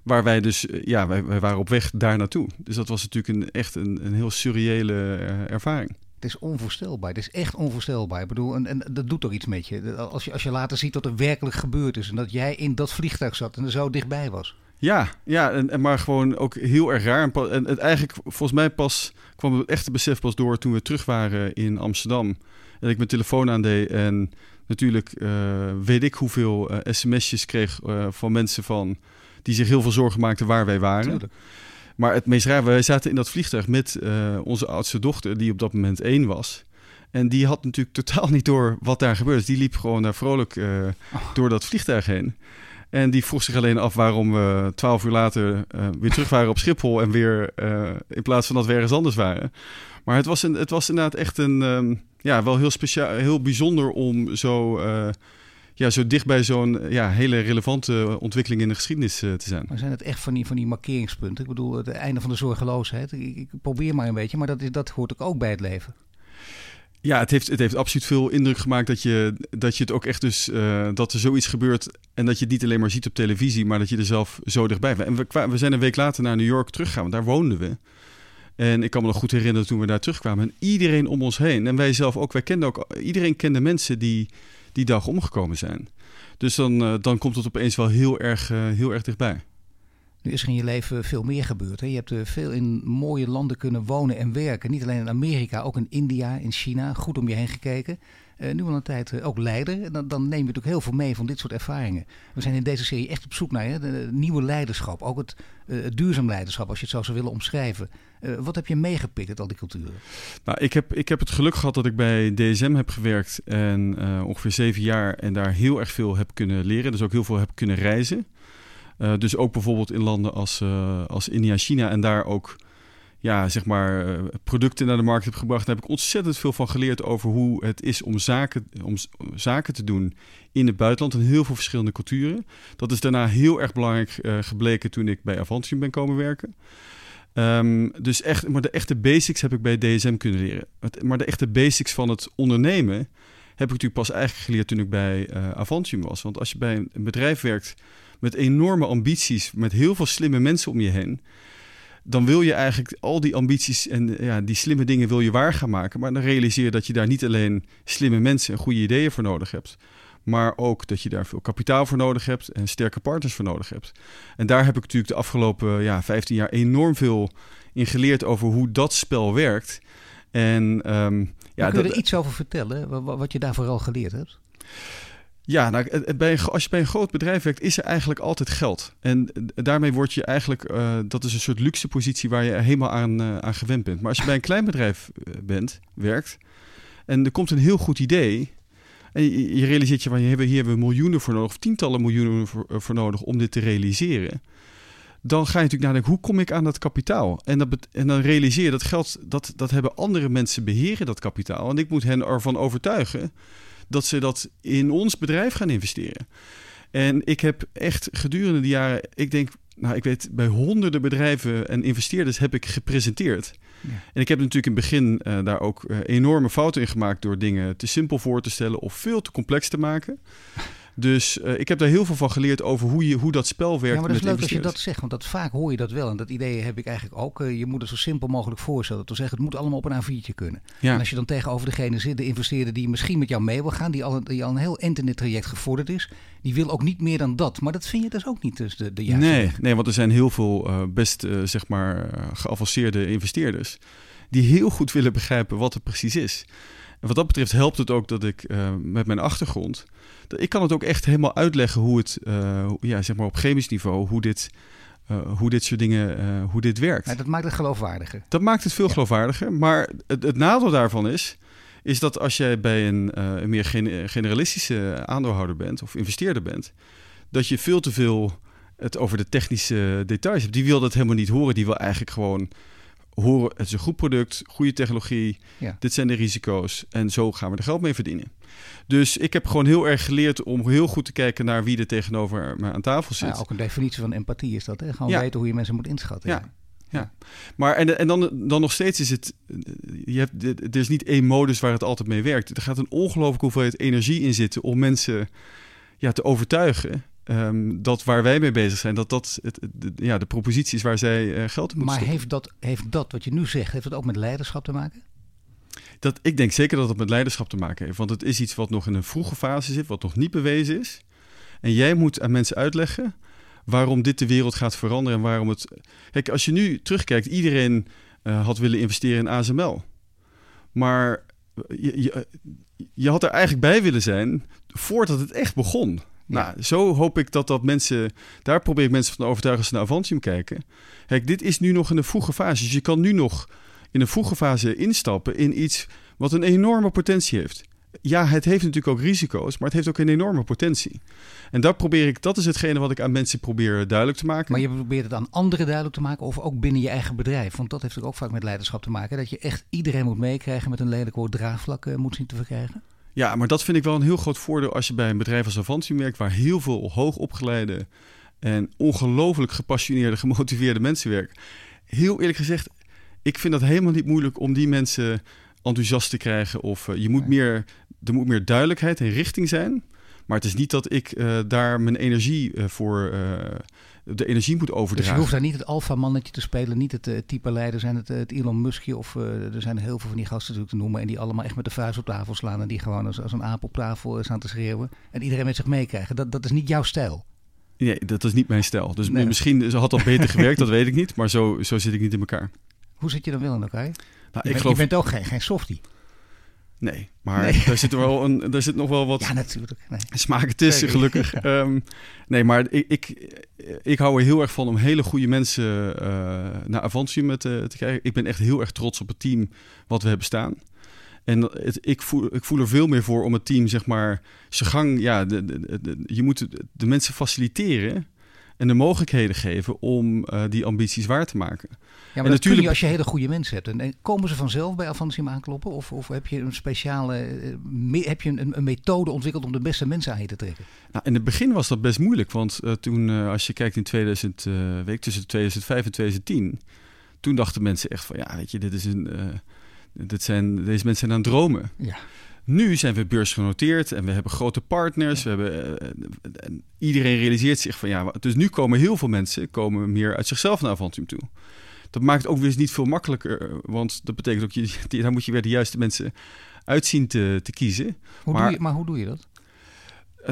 Waar wij dus, eh, ja, wij, wij waren op weg daar naartoe. Dus dat was natuurlijk een, echt een, een heel surreële eh, ervaring. Het is onvoorstelbaar. Het is echt onvoorstelbaar. Ik bedoel, en, en dat doet toch iets met je. Als, je. als je later ziet wat er werkelijk gebeurd is. En dat jij in dat vliegtuig zat en er zo dichtbij was. Ja, ja en, en maar gewoon ook heel erg raar. En het eigenlijk, volgens mij pas kwam het echte besef pas door toen we terug waren in Amsterdam. En ik mijn telefoon aandeed en natuurlijk eh, weet ik hoeveel eh, sms'jes kreeg eh, van mensen van die zich heel veel zorgen maakten waar wij waren. Tuurlijk. Maar het meest raar, wij zaten in dat vliegtuig met onze oudste dochter, die op dat moment één was. En die had natuurlijk totaal niet door wat daar gebeurde. Dus die liep gewoon daar vrolijk eh, door dat vliegtuig heen. En die vroeg zich alleen af waarom we twaalf uur later weer terug waren op Schiphol en weer in plaats van dat we ergens anders waren. Maar het was, een, het was inderdaad echt een, ehm, ja, wel heel speciaal, heel bijzonder om zo, eh, ja, zo dicht bij zo'n ja, hele relevante ontwikkeling in de geschiedenis eh, te zijn. Maar zijn het echt van die, van die markeringspunten? Ik bedoel, het einde van de zorgeloosheid. Ik, ik probeer maar een beetje, maar dat, is, dat hoort ook bij het leven. Ja, het heeft, het heeft absoluut veel indruk gemaakt dat je, dat je het ook echt dus, eh, dat er zoiets gebeurt en dat je het niet alleen maar ziet op televisie, maar dat je er zelf zo dichtbij bent. En we, zijn een week later naar New York teruggegaan, want daar woonden we. En ik kan me nog goed herinneren toen we daar terugkwamen. En iedereen om ons heen, en wij zelf ook, wij kenden ook, iedereen kende mensen die die dag omgekomen zijn. Dus dan, eh, dan komt het opeens wel heel erg, eh, heel erg dichtbij. Nu is er in je leven veel meer gebeurd. Hè? Je hebt eh, veel in mooie landen kunnen wonen en werken. Niet alleen in Amerika, ook in India, in China. Goed om je heen gekeken. Eh, nu al een tijd eh, ook leider. Dan, dan neem je natuurlijk heel veel mee van dit soort ervaringen. We zijn in deze serie echt op zoek naar nieuwe leiderschap. Ook het, eh, het duurzaam leiderschap, als je het zo zou willen omschrijven. Wat heb je meegepikt uit al die culturen? Nou, ik heb, ik heb het geluk gehad dat ik bij DSM heb gewerkt en ongeveer zeven jaar en daar heel erg veel heb kunnen leren. Dus ook heel veel heb kunnen reizen. Dus ook bijvoorbeeld in landen als, eh, als India, China en daar ook ja, zeg maar, eh, producten naar de markt heb gebracht. Daar heb ik ontzettend veel van geleerd over hoe het is om zaken, om zaken te doen in het buitenland. En heel veel verschillende culturen. Dat is daarna heel erg belangrijk eh, gebleken toen ik bij Avantium ben komen werken. Ehm, dus echt, maar de echte basics heb ik bij DSM kunnen leren. Maar de echte basics van het ondernemen heb ik natuurlijk pas eigenlijk geleerd toen ik bij eh, Avantium was. Want als je bij een bedrijf werkt met enorme ambities, met heel veel slimme mensen om je heen, dan wil je eigenlijk al die ambities en ja, die slimme dingen wil je waar gaan maken. Maar dan realiseer je dat je daar niet alleen slimme mensen en goede ideeën voor nodig hebt, maar ook dat je daar veel kapitaal voor nodig hebt en sterke partners voor nodig hebt. En daar heb ik natuurlijk de afgelopen ja, 15 jaar enorm veel in geleerd over hoe dat spel werkt. En ehm, ja, Kun je dat, er iets over vertellen, wa- wa- wat je daar vooral geleerd hebt? Ja, nou, als je bij een groot bedrijf werkt, is er eigenlijk altijd geld. En daarmee word je eigenlijk, eh, dat is een soort luxe positie waar je helemaal aan, eh, aan gewend bent. Maar als je bij een klein bedrijf eh, bent, werkt, en er komt een heel goed idee, en je, realiseert je van, hier hebben, we miljoenen voor nodig, of tientallen miljoenen voor, voor nodig om dit te realiseren. Dan ga je natuurlijk nadenken, hoe kom ik aan dat kapitaal? En, en dan realiseer je dat geld, dat, dat hebben andere mensen beheren, dat kapitaal. En ik moet hen ervan overtuigen dat ze dat in ons bedrijf gaan investeren. En ik heb echt gedurende de jaren, ik denk, nou, ik weet, bij honderden bedrijven en investeerders heb ik gepresenteerd. Ja. En ik heb natuurlijk in het begin eh, daar ook eh, enorme fouten in gemaakt door dingen te simpel voor te stellen of veel te complex te maken. Dus uh, ik heb daar heel veel van geleerd over hoe, je, hoe dat spel werkt. Ja, maar dat is leuk als je dat zegt, want dat, vaak hoor je dat wel. En dat idee heb ik eigenlijk ook. Uh, je moet het zo simpel mogelijk voorstellen. Dat wil zeggen, het moet allemaal op een A4'tje kunnen. Ja. En als je dan tegenover degene zit, de investeerder die misschien met jou mee wil gaan, die al, die al een heel eind in dit traject gevorderd is, die wil ook niet meer dan dat. Maar dat vind je dus ook niet dus de, de juiste nee, nee, want er zijn heel veel uh, best zeg maar geavanceerde investeerders die heel goed willen begrijpen wat het precies is. En wat dat betreft helpt het ook dat ik met mijn achtergrond ik kan het ook echt helemaal uitleggen hoe het, uh, ja, zeg maar op chemisch niveau, hoe dit, uh, hoe dit soort dingen, uh, hoe dit werkt. Ja, dat maakt het geloofwaardiger. Dat maakt het veel geloofwaardiger. Maar het, het, nadeel daarvan is, is dat als jij bij een, een meer generalistische aandeelhouder bent of investeerder bent, dat je veel te veel het over de technische details hebt. Die wil dat helemaal niet horen. Die wil eigenlijk gewoon horen, het is een goed product, goede technologie, ja. dit zijn de risico's en zo gaan we er geld mee verdienen. Dus ik heb gewoon heel erg geleerd om heel goed te kijken naar wie er tegenover me aan tafel zit. Ja, ook een definitie van empathie is dat, hè? Gewoon weten hoe je mensen moet inschatten. Ja. Ja, maar en, en dan, dan nog steeds is het. Je hebt, er is niet één modus waar het altijd mee werkt. Er gaat een ongelooflijke hoeveelheid energie in zitten om mensen ja, te overtuigen. Um, dat waar wij mee bezig zijn, dat dat het, de, ja, de propositie is waar zij uh, geld in moeten Maar heeft dat, heeft dat wat je nu zegt, heeft dat ook met leiderschap te maken? Dat, ik denk zeker dat het met leiderschap te maken heeft. Want het is iets wat nog in een vroege fase zit, wat nog niet bewezen is. En jij moet aan mensen uitleggen waarom dit de wereld gaat veranderen en waarom het. Kijk, als je nu terugkijkt, iedereen uh, had willen investeren in ASML. Maar je, je, je, had er eigenlijk bij willen zijn voordat het echt begon. Nou, zo hoop ik dat dat mensen. Daar probeer ik mensen van te overtuigen als ze naar Avantium kijken. Kijk, dit is nu nog in een vroege fase. Dus je kan nu nog in een vroege fase instappen in iets wat een enorme potentie heeft. Ja, het heeft natuurlijk ook risico's, maar het heeft ook een enorme potentie. En dat probeer ik, dat is hetgene wat ik aan mensen probeer duidelijk te maken. Maar je probeert het aan anderen duidelijk te maken, of ook binnen je eigen bedrijf. Want dat heeft ook vaak met leiderschap te maken. Dat je echt iedereen moet meekrijgen met een lelijk woord draagvlak uh, moet zien te verkrijgen. Ja, maar dat vind ik wel een heel groot voordeel als je bij een bedrijf als Avantium werkt, waar heel veel hoogopgeleide en ongelooflijk gepassioneerde, gemotiveerde mensen werken. Heel eerlijk gezegd, ik vind dat helemaal niet moeilijk om die mensen enthousiast te krijgen. Of uh, je moet meer, er moet meer duidelijkheid en richting zijn. Maar het is niet dat ik uh, daar mijn energie uh, voor de energie moet overdragen. Dus je hoeft daar niet het alfamannetje te spelen, niet het type leider zijn, het, het Elon Muskje of er zijn heel veel van die gasten natuurlijk te noemen en die allemaal echt met de vuist op tafel slaan en die gewoon als, als een aap op tafel staan te schreeuwen en iedereen met zich meekrijgen. Dat, dat is niet jouw stijl. Nee, dat is niet mijn stijl. Dus nee. misschien had dat beter gewerkt, dat weet ik niet, maar zo, zo zit ik niet in elkaar. Hoe zit je dan wel in elkaar? Nou, je, ik geloof... je bent ook geen, geen softie. Nee, maar nee. daar, zit er wel een, daar zit nog wel wat ja, natuurlijk. Nee. smaken tussen, gelukkig. Ja. Um, nee, maar ik, ik, ik hou er heel erg van om hele goede mensen uh, naar Avantium te, te krijgen. Ik ben echt heel erg trots op het team wat we hebben staan. En het, ik, voel, ik voel er veel meer voor om het team, zeg maar, zijn gang... Ja, de, de, de, je moet de mensen faciliteren en de mogelijkheden geven om uh, die ambities waar te maken. Ja, maar en natuurlijk je als je hele goede mensen hebt. En komen ze vanzelf bij Avantium aankloppen? Of, of heb je een speciale uh, heb je een, een, methode ontwikkeld om de beste mensen aan je te trekken? Nou, in het begin was dat best moeilijk. Want uh, toen, als je kijkt in 2000, week tussen 2005 en 2010, toen dachten mensen echt van ja, weet je, dit is een. dit zijn, deze mensen zijn aan het dromen. Ja. Nu zijn we beursgenoteerd en we hebben grote partners. We hebben, uh, iedereen realiseert zich van ja, dus nu komen heel veel mensen komen meer uit zichzelf naar Avantium toe. Dat maakt ook weer eens niet veel makkelijker, eh, want dat betekent ook, je, daar moet je weer de juiste mensen uitzien te, te kiezen. Hoe maar, doe je, maar hoe doe je dat?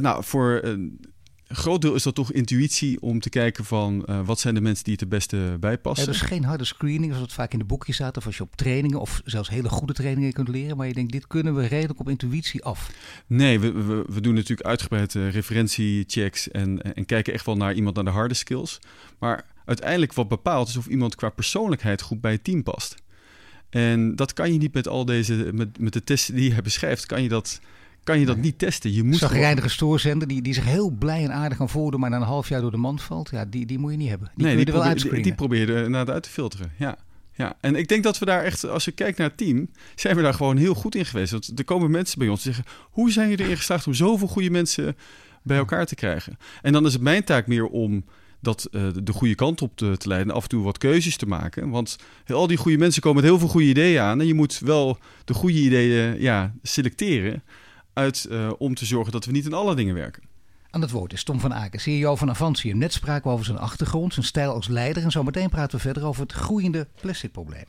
Nou, voor een groot deel is dat toch intuïtie om te kijken van uh, wat zijn de mensen die het het beste bijpassen. Ja, dus geen harde screening zoals het vaak in de boekjes staat of als je op trainingen of zelfs hele goede trainingen kunt leren. Maar je denkt, dit kunnen we redelijk op intuïtie af. Nee, we, we, we doen natuurlijk uitgebreid uh, referentiechecks en, en kijken echt wel naar iemand naar de harde skills. Maar uiteindelijk wat bepaalt is of iemand qua persoonlijkheid goed bij het team past. En dat kan je niet met al deze, met, met de testen die je beschrijft, kan je dat kan je dat niet testen. Je moet Zagrijnige stoorzender die, die zich heel blij en aardig kan voordoen, maar na een half jaar door de mand valt. Ja, die, die moet je niet hebben. Die nee, die, wel probeer, die, die probeer je naar uit te filteren. Ja. Ja, en ik denk dat we daar echt, als je kijkt naar het team, zijn we daar gewoon heel goed in geweest. Want er komen mensen bij ons die zeggen: hoe zijn jullie erin geslaagd om zoveel goede mensen bij elkaar te krijgen? En dan is het mijn taak meer om dat uh, de goede kant op te, leiden. En af en toe wat keuzes te maken. Want al die goede mensen komen met heel veel goede ideeën aan. En je moet wel de goede ideeën ja, selecteren uit uh, om te zorgen dat we niet in alle dingen werken. Aan het woord is Tom van Aken, CEO van Avantium. Net spraken we over zijn achtergrond, zijn stijl als leider. En zometeen praten we verder over het groeiende plasticprobleem.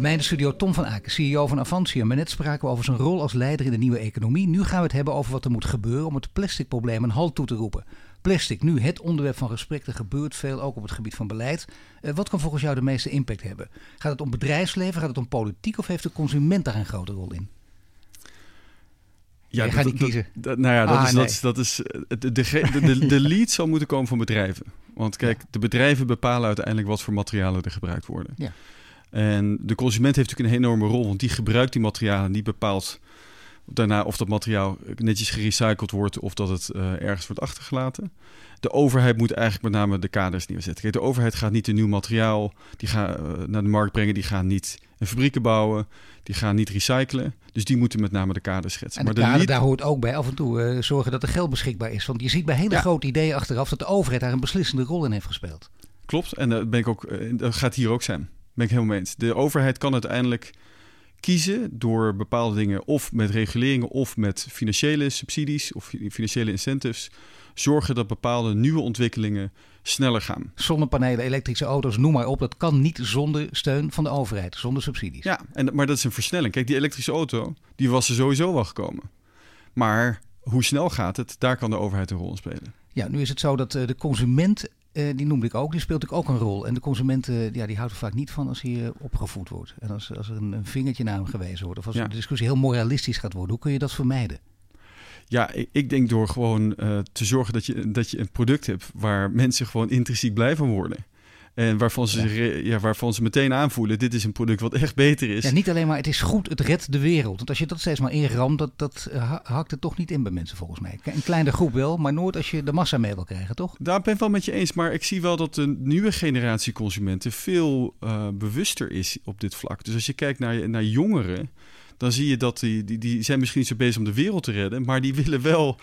Bij mij in de studio Tom van Aken, CEO van Avantium. En net spraken we over zijn rol als leider in de nieuwe economie. Nu gaan we het hebben over wat er moet gebeuren om het plasticprobleem een halt toe te roepen. Plastic, nu het onderwerp van gesprek. Er gebeurt veel, ook op het gebied van beleid. Uh, wat kan volgens jou de meeste impact hebben? Gaat het om bedrijfsleven, gaat het om politiek of heeft de consument daar een grote rol in? Ja, Je gaat niet kiezen. Dat, nou ja, dat, Ah, is, nee. dat, is, dat is eh, de, de, de, de, de lead zal moeten komen van bedrijven. Want kijk, de bedrijven bepalen uiteindelijk wat voor materialen er gebruikt worden. Ja. En de consument heeft natuurlijk een enorme rol, want die gebruikt die materialen en die bepaalt daarna of dat materiaal netjes gerecycled wordt of dat het eh, ergens wordt achtergelaten. De overheid moet eigenlijk met name de kaders neerzetten. Kijk, de overheid gaat niet een nieuw materiaal die gaat, eh, naar de markt brengen, die gaan niet een fabrieken bouwen, die gaan niet recyclen. Dus die moeten met name de kaders schetsen. En de maar de daar hoort ook bij af en toe eh, zorgen dat er geld beschikbaar is. Want je ziet bij hele Ja. grote ideeën achteraf dat de overheid daar een beslissende rol in heeft gespeeld. Klopt, en dat, ben ik ook, dat gaat hier ook zijn. Ben ik helemaal mee eens. De overheid kan uiteindelijk kiezen door bepaalde dingen of met reguleringen of met financiële subsidies of fi- financiële incentives zorgen dat bepaalde nieuwe ontwikkelingen sneller gaan. Zonnepanelen, elektrische auto's, noem maar op. Dat kan niet zonder steun van de overheid, zonder subsidies. Ja, en, maar dat is een versnelling. Kijk, die elektrische auto, die was er sowieso wel gekomen. Maar hoe snel gaat het, daar kan de overheid een rol in spelen. Ja, nu is het zo dat eh, de consument, eh, die noemde ik ook, die speelt natuurlijk ook een rol. En de consument eh, ja, die houdt er vaak niet van als hij eh, opgevoed wordt. En als, als er een, een vingertje naar hem gewezen wordt. Of als Ja. de discussie heel moralistisch gaat worden. Hoe kun je dat vermijden? Ja, ik, ik denk door gewoon te zorgen dat je, dat je een product hebt waar mensen gewoon intrinsiek blij van worden. En waarvan ze, Ja. ja, waarvan ze meteen aanvoelen, dit is een product wat echt beter is. Ja, niet alleen maar het is goed, het redt de wereld. Want als je dat steeds maar inramt, dat, dat eh, ha- hakt het toch niet in bij mensen volgens mij. Een kleine groep wel, maar nooit als je de massa mee wil krijgen, toch? Daar ben ik wel met je eens, maar ik zie wel dat de nieuwe generatie consumenten veel eh, bewuster is op dit vlak. Dus als je kijkt naar, naar jongeren, dan zie je dat die, die, die zijn misschien niet zo bezig om de wereld te redden, maar die willen wel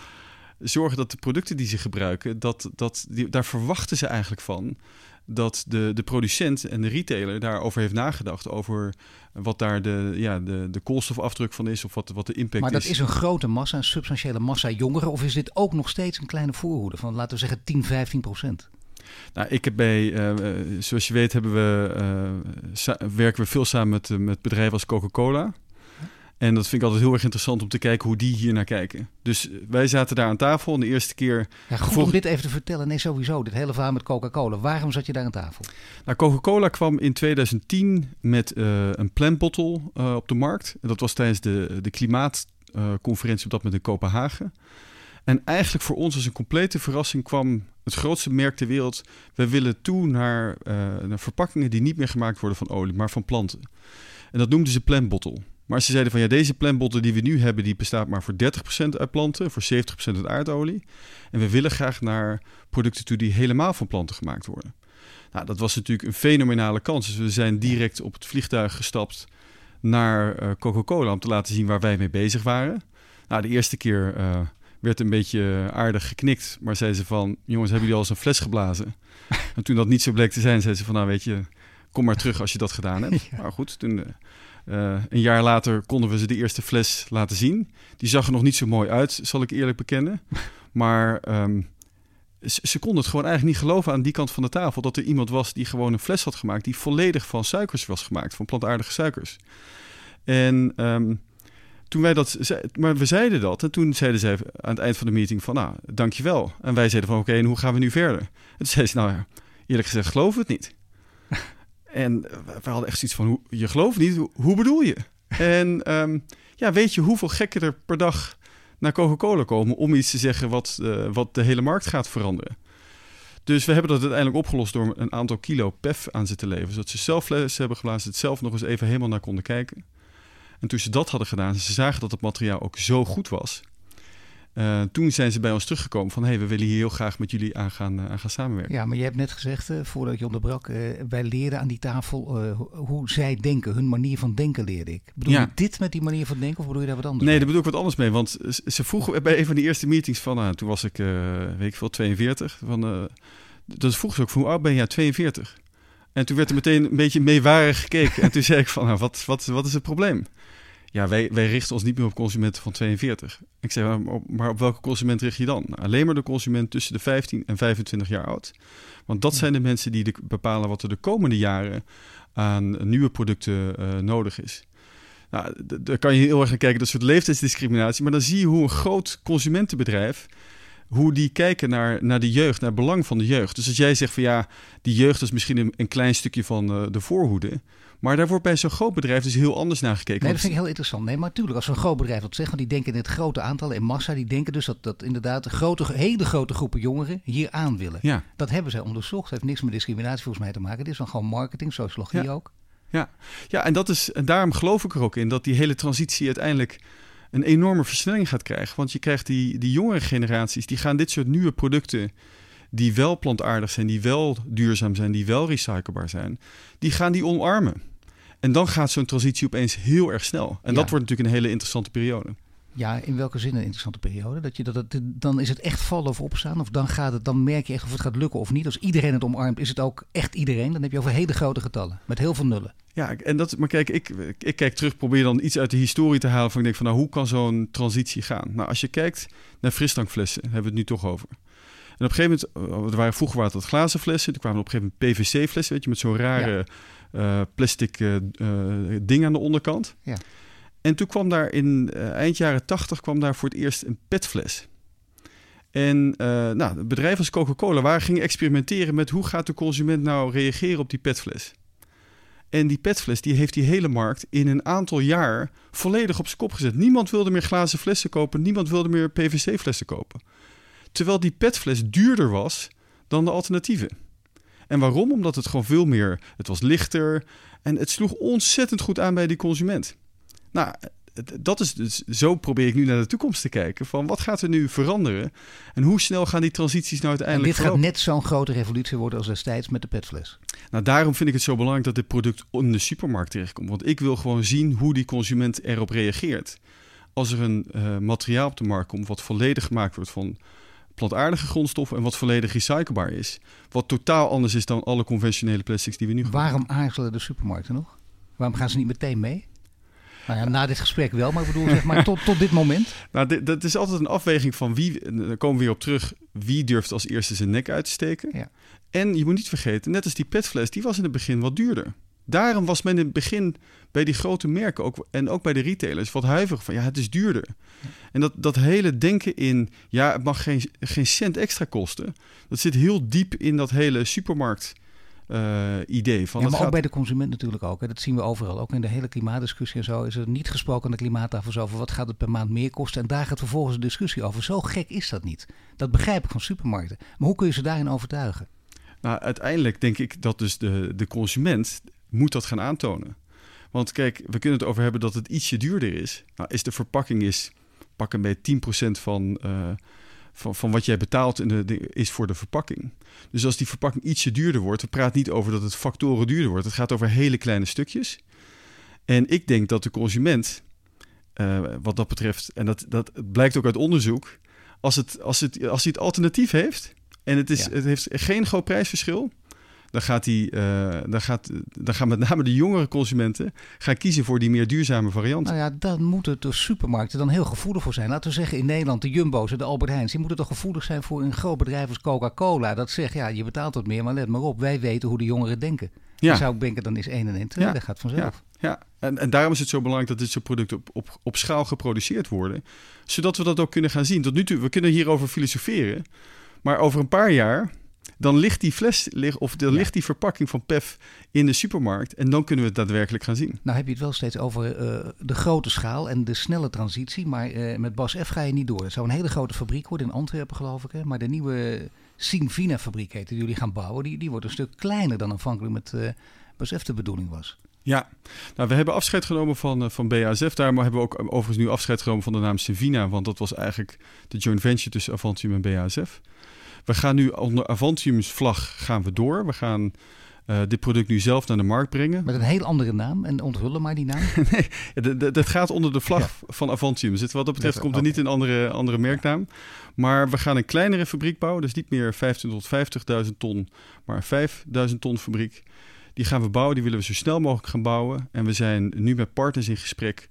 zorgen dat de producten die ze gebruiken, dat, dat, die, daar verwachten ze eigenlijk van dat de, de producent en de retailer daarover heeft nagedacht. Over wat daar de, ja, de, de koolstofafdruk van is of wat, wat de impact Maar dat is. is een grote massa, een substantiële massa jongeren. Of is dit ook nog steeds een kleine voorhoede van, laten we zeggen, 10, 15 procent? Nou, ik heb bij, eh, eh, zoals je weet, hebben we, eh, werken we veel samen met, met bedrijven als Coca-Cola. En dat vind ik altijd heel erg interessant om te kijken hoe die hier naar kijken. Dus eh, wij zaten daar aan tafel en de eerste keer. Ja, goed om dit even te vertellen. Nee, sowieso. Dit hele verhaal met Coca-Cola. Waarom zat je daar aan tafel? Nou, Coca-Cola kwam in 2010 met eh, een plantbottle eh, op de markt. En dat was tijdens de, de klimaatconferentie op dat moment in Kopenhagen. En eigenlijk voor ons als een complete verrassing kwam het grootste merk ter wereld. We willen toe naar, naar verpakkingen die niet meer gemaakt worden van olie, maar van planten. En dat noemden ze plantbottle. Maar ze zeiden van ja, deze plantbottle die we nu hebben, die bestaat maar voor 30% uit planten, voor 70% uit aardolie. En we willen graag naar producten toe die helemaal van planten gemaakt worden. Nou, dat was natuurlijk een fenomenale kans. Dus we zijn direct op het vliegtuig gestapt naar eh, Coca-Cola om te laten zien waar wij mee bezig waren. Nou, de eerste keer eh, werd een beetje aardig geknikt, maar zeiden ze van, jongens, hebben jullie al eens een fles geblazen? en toen dat niet zo bleek te zijn, zeiden ze van, nou weet je, kom maar terug als je dat gedaan hebt. Maar goed, toen... eh, eh, een jaar later konden we ze de eerste fles laten zien. Die zag er nog niet zo mooi uit, zal ik eerlijk bekennen. Maar ehm, ze, ze konden het gewoon eigenlijk niet geloven aan die kant van de tafel... dat er iemand was die gewoon een fles had gemaakt... die volledig van suikers was gemaakt, van plantaardige suikers. En ehm, toen wij dat... Maar we zeiden dat en toen zeiden zij aan het eind van de meeting van... nou, dankjewel. En wij zeiden van oké, en hoe gaan we nu verder? En toen zei ze, nou ja, eerlijk gezegd geloof het niet. En we hadden echt zoiets van, je gelooft niet, hoe, bedoel je? En ehm, ja, weet je hoeveel gekken er per dag naar Coca-Cola komen om iets te zeggen wat, eh, wat de hele markt gaat veranderen? Dus we hebben dat uiteindelijk opgelost door een aantal kilo PEF aan ze te leveren. Zodat ze zelf flessen hebben geblazen, het zelf nog eens even helemaal naar konden kijken. En toen ze dat hadden gedaan, ze zagen dat het materiaal ook zo goed was. Eh, toen zijn ze bij ons teruggekomen van, hé, hey, we willen hier heel graag met jullie aan gaan, eh, aan gaan samenwerken. Ja, maar je hebt net gezegd, eh, voordat je onderbrak, wij leren aan die tafel ho- hoe zij denken. Hun manier van denken leerde ik. Bedoel Ja. je dit met die manier van denken of bedoel je daar wat anders Nee, mee? daar bedoel ik wat anders mee. Want ze vroegen bij een van de eerste meetings van... nou, toen was ik, weet ik veel, 42. Van, dat vroegen ze ook van, hoe oud ben jij? 42. En toen werd er meteen een beetje meewarig gekeken. En toen zei ik van, nou, wat, wat, wat is het probleem? Ja, wij, wij richten ons niet meer op consumenten van 42. Ik zei, maar op, maar op welke consument richt je dan? Nou, alleen maar de consument tussen de 15 en 25 jaar oud. Want dat zijn de mensen die de, bepalen wat er de komende jaren aan nieuwe producten uh, nodig is. Nou, daar kan je heel erg naar kijken, dat soort leeftijdsdiscriminatie. Maar dan zie je hoe een groot consumentenbedrijf hoe die kijken naar, naar de jeugd, naar het belang van de jeugd. Dus als jij zegt van ja, die jeugd is misschien een, een klein stukje van uh, de voorhoede. Maar daar wordt bij zo'n groot bedrijf dus heel anders naar gekeken. Nee, dat vind ik heel interessant. Nee, maar natuurlijk, als zo'n groot bedrijf dat zegt, want die denken in het grote aantal en massa, die denken dus dat, dat inderdaad grote, hele grote groepen jongeren hier aan willen. Ja. Dat hebben zij onderzocht. Het heeft niks met discriminatie volgens mij te maken. Het is dan gewoon marketing, sociologie ja. ook. Ja, ja en, dat is, en daarom geloof ik er ook in dat die hele transitie uiteindelijk een enorme versnelling gaat krijgen. Want je krijgt die, die jongere generaties, die gaan dit soort nieuwe producten die wel plantaardig zijn, die wel duurzaam zijn, die wel recyclebaar zijn, die gaan die omarmen. En dan gaat zo'n transitie opeens heel erg snel. En Ja. dat wordt natuurlijk een hele interessante periode. Ja, in welke zin een interessante periode? Dat je, dat het, dan is het echt vallen of opstaan? Of dan, gaat het, dan merk je echt of het gaat lukken of niet? Als iedereen het omarmt, is het ook echt iedereen? Dan heb je over hele grote getallen, met heel veel nullen. Ja, en dat, maar kijk, ik, ik kijk terug, probeer dan iets uit de historie te halen. Van ik denk van, nou, hoe kan zo'n transitie gaan? Nou, als je kijkt naar frisdrankflessen, hebben we het nu toch over. En op een gegeven moment, eh, er waren, vroeger waren het glazen flessen. Toen kwamen op een gegeven moment PVC-flessen, weet je, met zo'n rare eh, plastic eh, ding aan de onderkant. Ja. En toen kwam daar in eind jaren tachtig kwam daar voor het eerst een petfles. En nou, bedrijven als Coca-Cola waren gingen experimenteren met hoe gaat de consument nou reageren op die petfles. En die petfles die heeft die hele markt in een aantal jaar volledig op zijn kop gezet. Niemand wilde meer glazen flessen kopen, niemand wilde meer PVC-flessen kopen. Terwijl die petfles duurder was dan de alternatieven. En waarom? Omdat het gewoon veel meer, het was lichter en het sloeg ontzettend goed aan bij die consument. Nou, dat is dus, zo probeer ik nu naar de toekomst te kijken. Van wat gaat er nu veranderen? En hoe snel gaan die transities nou En uiteindelijk dit gaat net zo'n grote revolutie worden als destijds met de petfles. Nou, daarom vind ik het zo belangrijk dat dit product in de supermarkt terechtkomt. Want ik wil gewoon zien hoe die consument erop reageert. Als er een eh, materiaal op de markt komt wat volledig gemaakt wordt van plantaardige grondstoffen en wat volledig recyclebaar is. Wat totaal anders is dan alle conventionele plastics die we nu gebruiken. Waarom aarzelen de supermarkten nog? Waarom gaan ze niet meteen mee? Nou ja, na dit gesprek wel, maar ik bedoel, zeg maar, tot, tot dit moment. Nou, dit, dat is altijd een afweging van wie, daar komen we weer op terug, wie durft als eerste zijn nek uit te steken. Ja. En je moet niet vergeten, net als die petfles, die was in het begin wat duurder. Daarom was men in het begin bij die grote merken ook, en ook bij de retailers wat huiverig van ja, het is duurder. En dat, dat hele denken in ja, het mag geen, geen cent extra kosten, dat zit heel diep in dat hele supermarkt eh, idee. Van Ja, maar ook gaat- bij de consument natuurlijk ook. Hè. Dat zien we overal. Ook in de hele klimaatdiscussie en zo is er niet gesproken aan de klimaattafels over wat gaat het per maand meer kosten. En daar gaat vervolgens een discussie over. Zo gek is dat niet. Dat begrijp ik van supermarkten. Maar hoe kun je ze daarin overtuigen? Nou, uiteindelijk denk ik dat dus de, de consument moet dat gaan aantonen. Want kijk, we kunnen het over hebben dat het ietsje duurder is. Nou, is de verpakking is pak een beetje 10% van, eh, van, van wat jij betaalt in de, de- is voor de verpakking. Dus als die verpakking ietsje duurder wordt, we praten niet over dat het factoren duurder wordt. Het gaat over hele kleine stukjes. En ik denk dat de consument, eh, wat dat betreft, en dat, dat blijkt ook uit onderzoek, als, het, als, het, als hij het alternatief heeft en het, is, Ja. het heeft geen groot prijsverschil, dan, gaat die, eh, dan, gaat, dan gaan met name de jongere consumenten gaan kiezen voor die meer duurzame variant. Nou ja, dan moeten de supermarkten dan heel gevoelig voor zijn. Laten we zeggen in Nederland de Jumbo's en de Albert Heijns. Die moeten toch gevoelig zijn voor een groot bedrijf als Coca-Cola. Dat zegt, ja, je betaalt wat meer, maar let maar op. Wij weten hoe de jongeren denken. Ja. Dan zou ik denken, dan is 1 en 1 2. Ja. Dat gaat vanzelf. Ja, en, en daarom is het zo belangrijk dat dit soort producten op, op, op schaal geproduceerd worden. Zodat we dat ook kunnen gaan zien. Tot nu toe, we kunnen hierover filosoferen. Maar over een paar jaar, dan ligt die fles, of dan Ja. ligt die verpakking van PEF in de supermarkt. En dan kunnen we het daadwerkelijk gaan zien. Nou heb je het wel steeds over eh, de grote schaal en de snelle transitie. Maar eh, met Bas F ga je niet door. Het zou een hele grote fabriek worden in Antwerpen geloof ik. Hè? Maar de nieuwe Sinvina fabriek heet die jullie gaan bouwen. Die, die wordt een stuk kleiner dan aanvankelijk met eh Bas F de bedoeling was. Ja, nou, we hebben afscheid genomen van, van BASF. Daarom hebben we ook overigens nu afscheid genomen van de naam Savina. Want dat was eigenlijk de joint venture tussen Avantium en BASF. We gaan nu onder Avantiums vlag gaan we door. We gaan eh, dit product nu zelf naar de markt brengen. Met een heel andere naam. En onthullen maar die naam. nee, dat gaat onder de vlag van Avantium. Dus het- wat dat betreft komt er niet een andere, andere merknaam. Maar we gaan een kleinere fabriek bouwen. Dus niet meer 15 tot 50.000 ton, maar 5.000 ton fabriek. Die gaan we bouwen, die willen we zo snel mogelijk gaan bouwen. En we zijn nu met partners in gesprek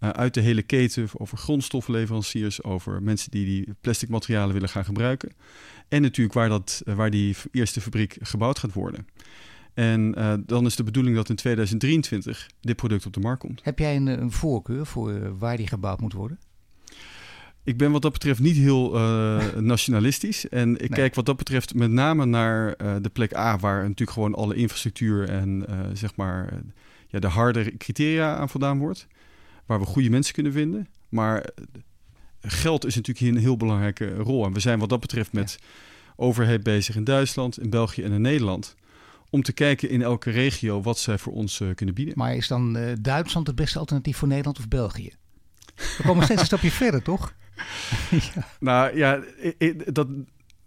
uh, uit de hele keten over grondstoffenleveranciers, over mensen die die plastic materialen willen gaan gebruiken. En natuurlijk waar, dat, uh, waar die eerste fabriek gebouwd gaat worden. En uh, dan is de bedoeling dat in 2023 dit product op de markt komt. Heb jij een, een voorkeur voor waar die gebouwd moet worden? Ik ben wat dat betreft niet heel uh, nationalistisch. En ik nee. kijk wat dat betreft met name naar uh, de plek A, waar natuurlijk gewoon alle infrastructuur en uh, zeg maar ja, de harde criteria aan voldaan wordt. Waar we goede mensen kunnen vinden. Maar geld is natuurlijk hier een heel belangrijke rol. En we zijn wat dat betreft met ja. overheid bezig in Duitsland, in België en in Nederland. Om te kijken in elke regio wat zij voor ons kunnen bieden. Maar is dan Duitsland het beste alternatief voor Nederland of België? We komen steeds een stapje verder, toch? ja. Nou ja, dat,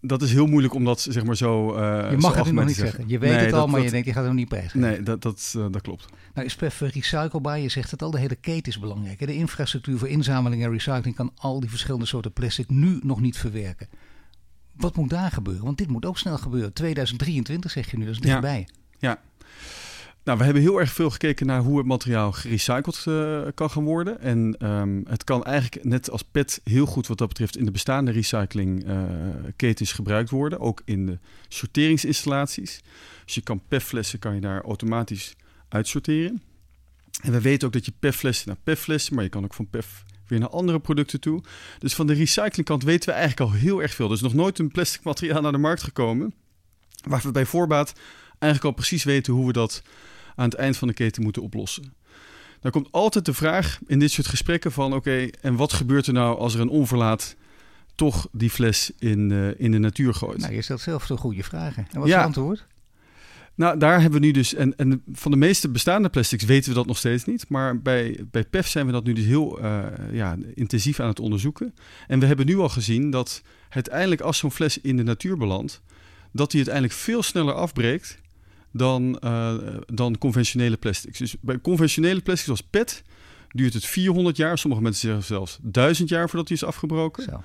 dat is heel moeilijk om dat zeg maar zo. Uh, je mag het nog niet zeggen. Je weet nee, het al, dat, maar dat, je denkt, je gaat het nog niet prijzen. Nee, dat, dat, uh, dat klopt. Nou, is PEF recyclebaar? Je zegt het al, de hele keten is belangrijk. De infrastructuur voor inzameling en recycling kan al die verschillende soorten plastic nu nog niet verwerken. Wat moet daar gebeuren? Want dit moet ook snel gebeuren. 2023 zeg je nu, dat is dichtbij. Ja. ja. Nou, we hebben heel erg veel gekeken naar hoe het materiaal gerecycled uh, kan gaan worden. En um, het kan eigenlijk net als PET heel goed wat dat betreft in de bestaande recyclingketens uh, gebruikt worden. Ook in de sorteringsinstallaties. Dus je kan PEF-flessen kan je daar automatisch uitsorteren. En we weten ook dat je PEF-flessen naar PEF-flessen, maar je kan ook van PEF weer naar andere producten toe. Dus van de recyclingkant weten we eigenlijk al heel erg veel. Er is nog nooit een plastic materiaal naar de markt gekomen waar we bij voorbaat eigenlijk al precies weten hoe we dat aan het eind van de keten moeten oplossen. Dan komt altijd de vraag in dit soort gesprekken van oké, en wat gebeurt er nou als er een onverlaat toch die fles in, uh, in de natuur gooit? Nou, je stelt zelf zo goede vragen. En wat is het antwoord? Nou, daar hebben we nu dus, en, en van de meeste bestaande plastics weten we dat nog steeds niet. Maar bij, bij PEF zijn we dat nu dus heel uh, ja, intensief aan het onderzoeken. En we hebben nu al gezien dat uiteindelijk als zo'n fles in de natuur belandt, dat die uiteindelijk veel sneller afbreekt dan, uh, dan conventionele plastics. Dus bij conventionele plastics zoals PET duurt het 400 jaar. Sommige mensen zeggen zelfs 1000 jaar voordat die is afgebroken. Zo.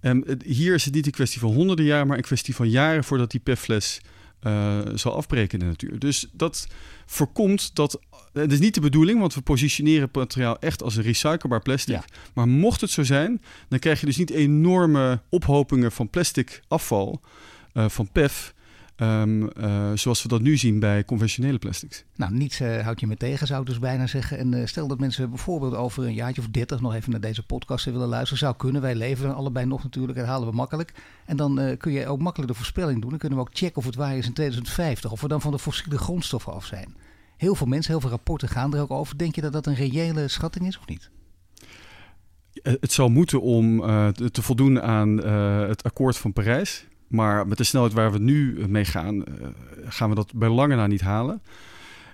En hier is het niet een kwestie van honderden jaar, maar een kwestie van jaren voordat die PET-fles uh, zal afbreken in de natuur. Dus dat voorkomt dat. Het is niet de bedoeling, want we positioneren het materiaal echt als een recyclebaar plastic. Ja. Maar mocht het zo zijn, dan krijg je dus niet enorme ophopingen van plastic afval uh, van PEF. Um, uh, zoals we dat nu zien bij conventionele plastics. Nou, niets uh, houdt je me tegen, zou ik dus bijna zeggen. En uh, stel dat mensen bijvoorbeeld over een jaartje of dertig nog even naar deze podcast willen luisteren. Zou kunnen, wij leven allebei nog natuurlijk, dat halen we makkelijk. En dan kun je ook makkelijk de voorspelling doen. Dan kunnen we ook checken of het waar is in 2050. Of we dan van de fossiele grondstoffen af zijn. Heel veel mensen, heel veel rapporten gaan er ook over. Denk je dat dat een reële schatting is of niet? Het zou moeten om te voldoen aan het akkoord van Parijs. Maar met de snelheid waar we nu mee gaan, uh, gaan we dat bij lange na niet halen.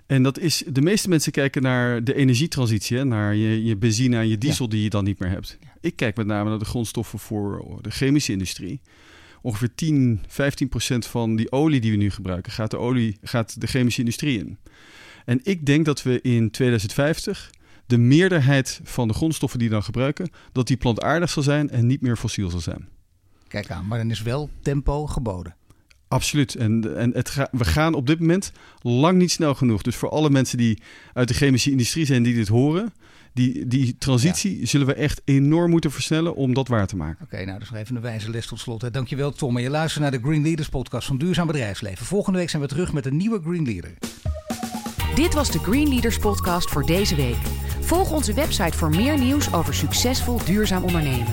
En dat is, de meeste mensen kijken naar de energietransitie, hè, naar je, je benzine en je diesel ja. die je dan niet meer hebt. Ik kijk met name naar de grondstoffen voor de chemische industrie. Ongeveer 10, 15 procent van die olie die we nu gebruiken, gaat de, olie, gaat de chemische industrie in. En ik denk dat we in 2050 de meerderheid van de grondstoffen die we dan gebruiken, dat die plantaardig zal zijn en niet meer fossiel zal zijn. Kijk aan, maar dan is wel tempo geboden. Absoluut. En, en het ga, we gaan op dit moment lang niet snel genoeg. Dus voor alle mensen die uit de chemische industrie zijn die dit horen, die, die transitie ja. zullen we echt enorm moeten versnellen om dat waar te maken. Oké, okay, nou, dus nog even een wijze les tot slot. Dankjewel Tom. En je luistert naar de Green Leaders podcast van Duurzaam Bedrijfsleven. Volgende week zijn we terug met een nieuwe Green Leader. Dit was de Green Leaders podcast voor deze week. Volg onze website voor meer nieuws over succesvol duurzaam ondernemen.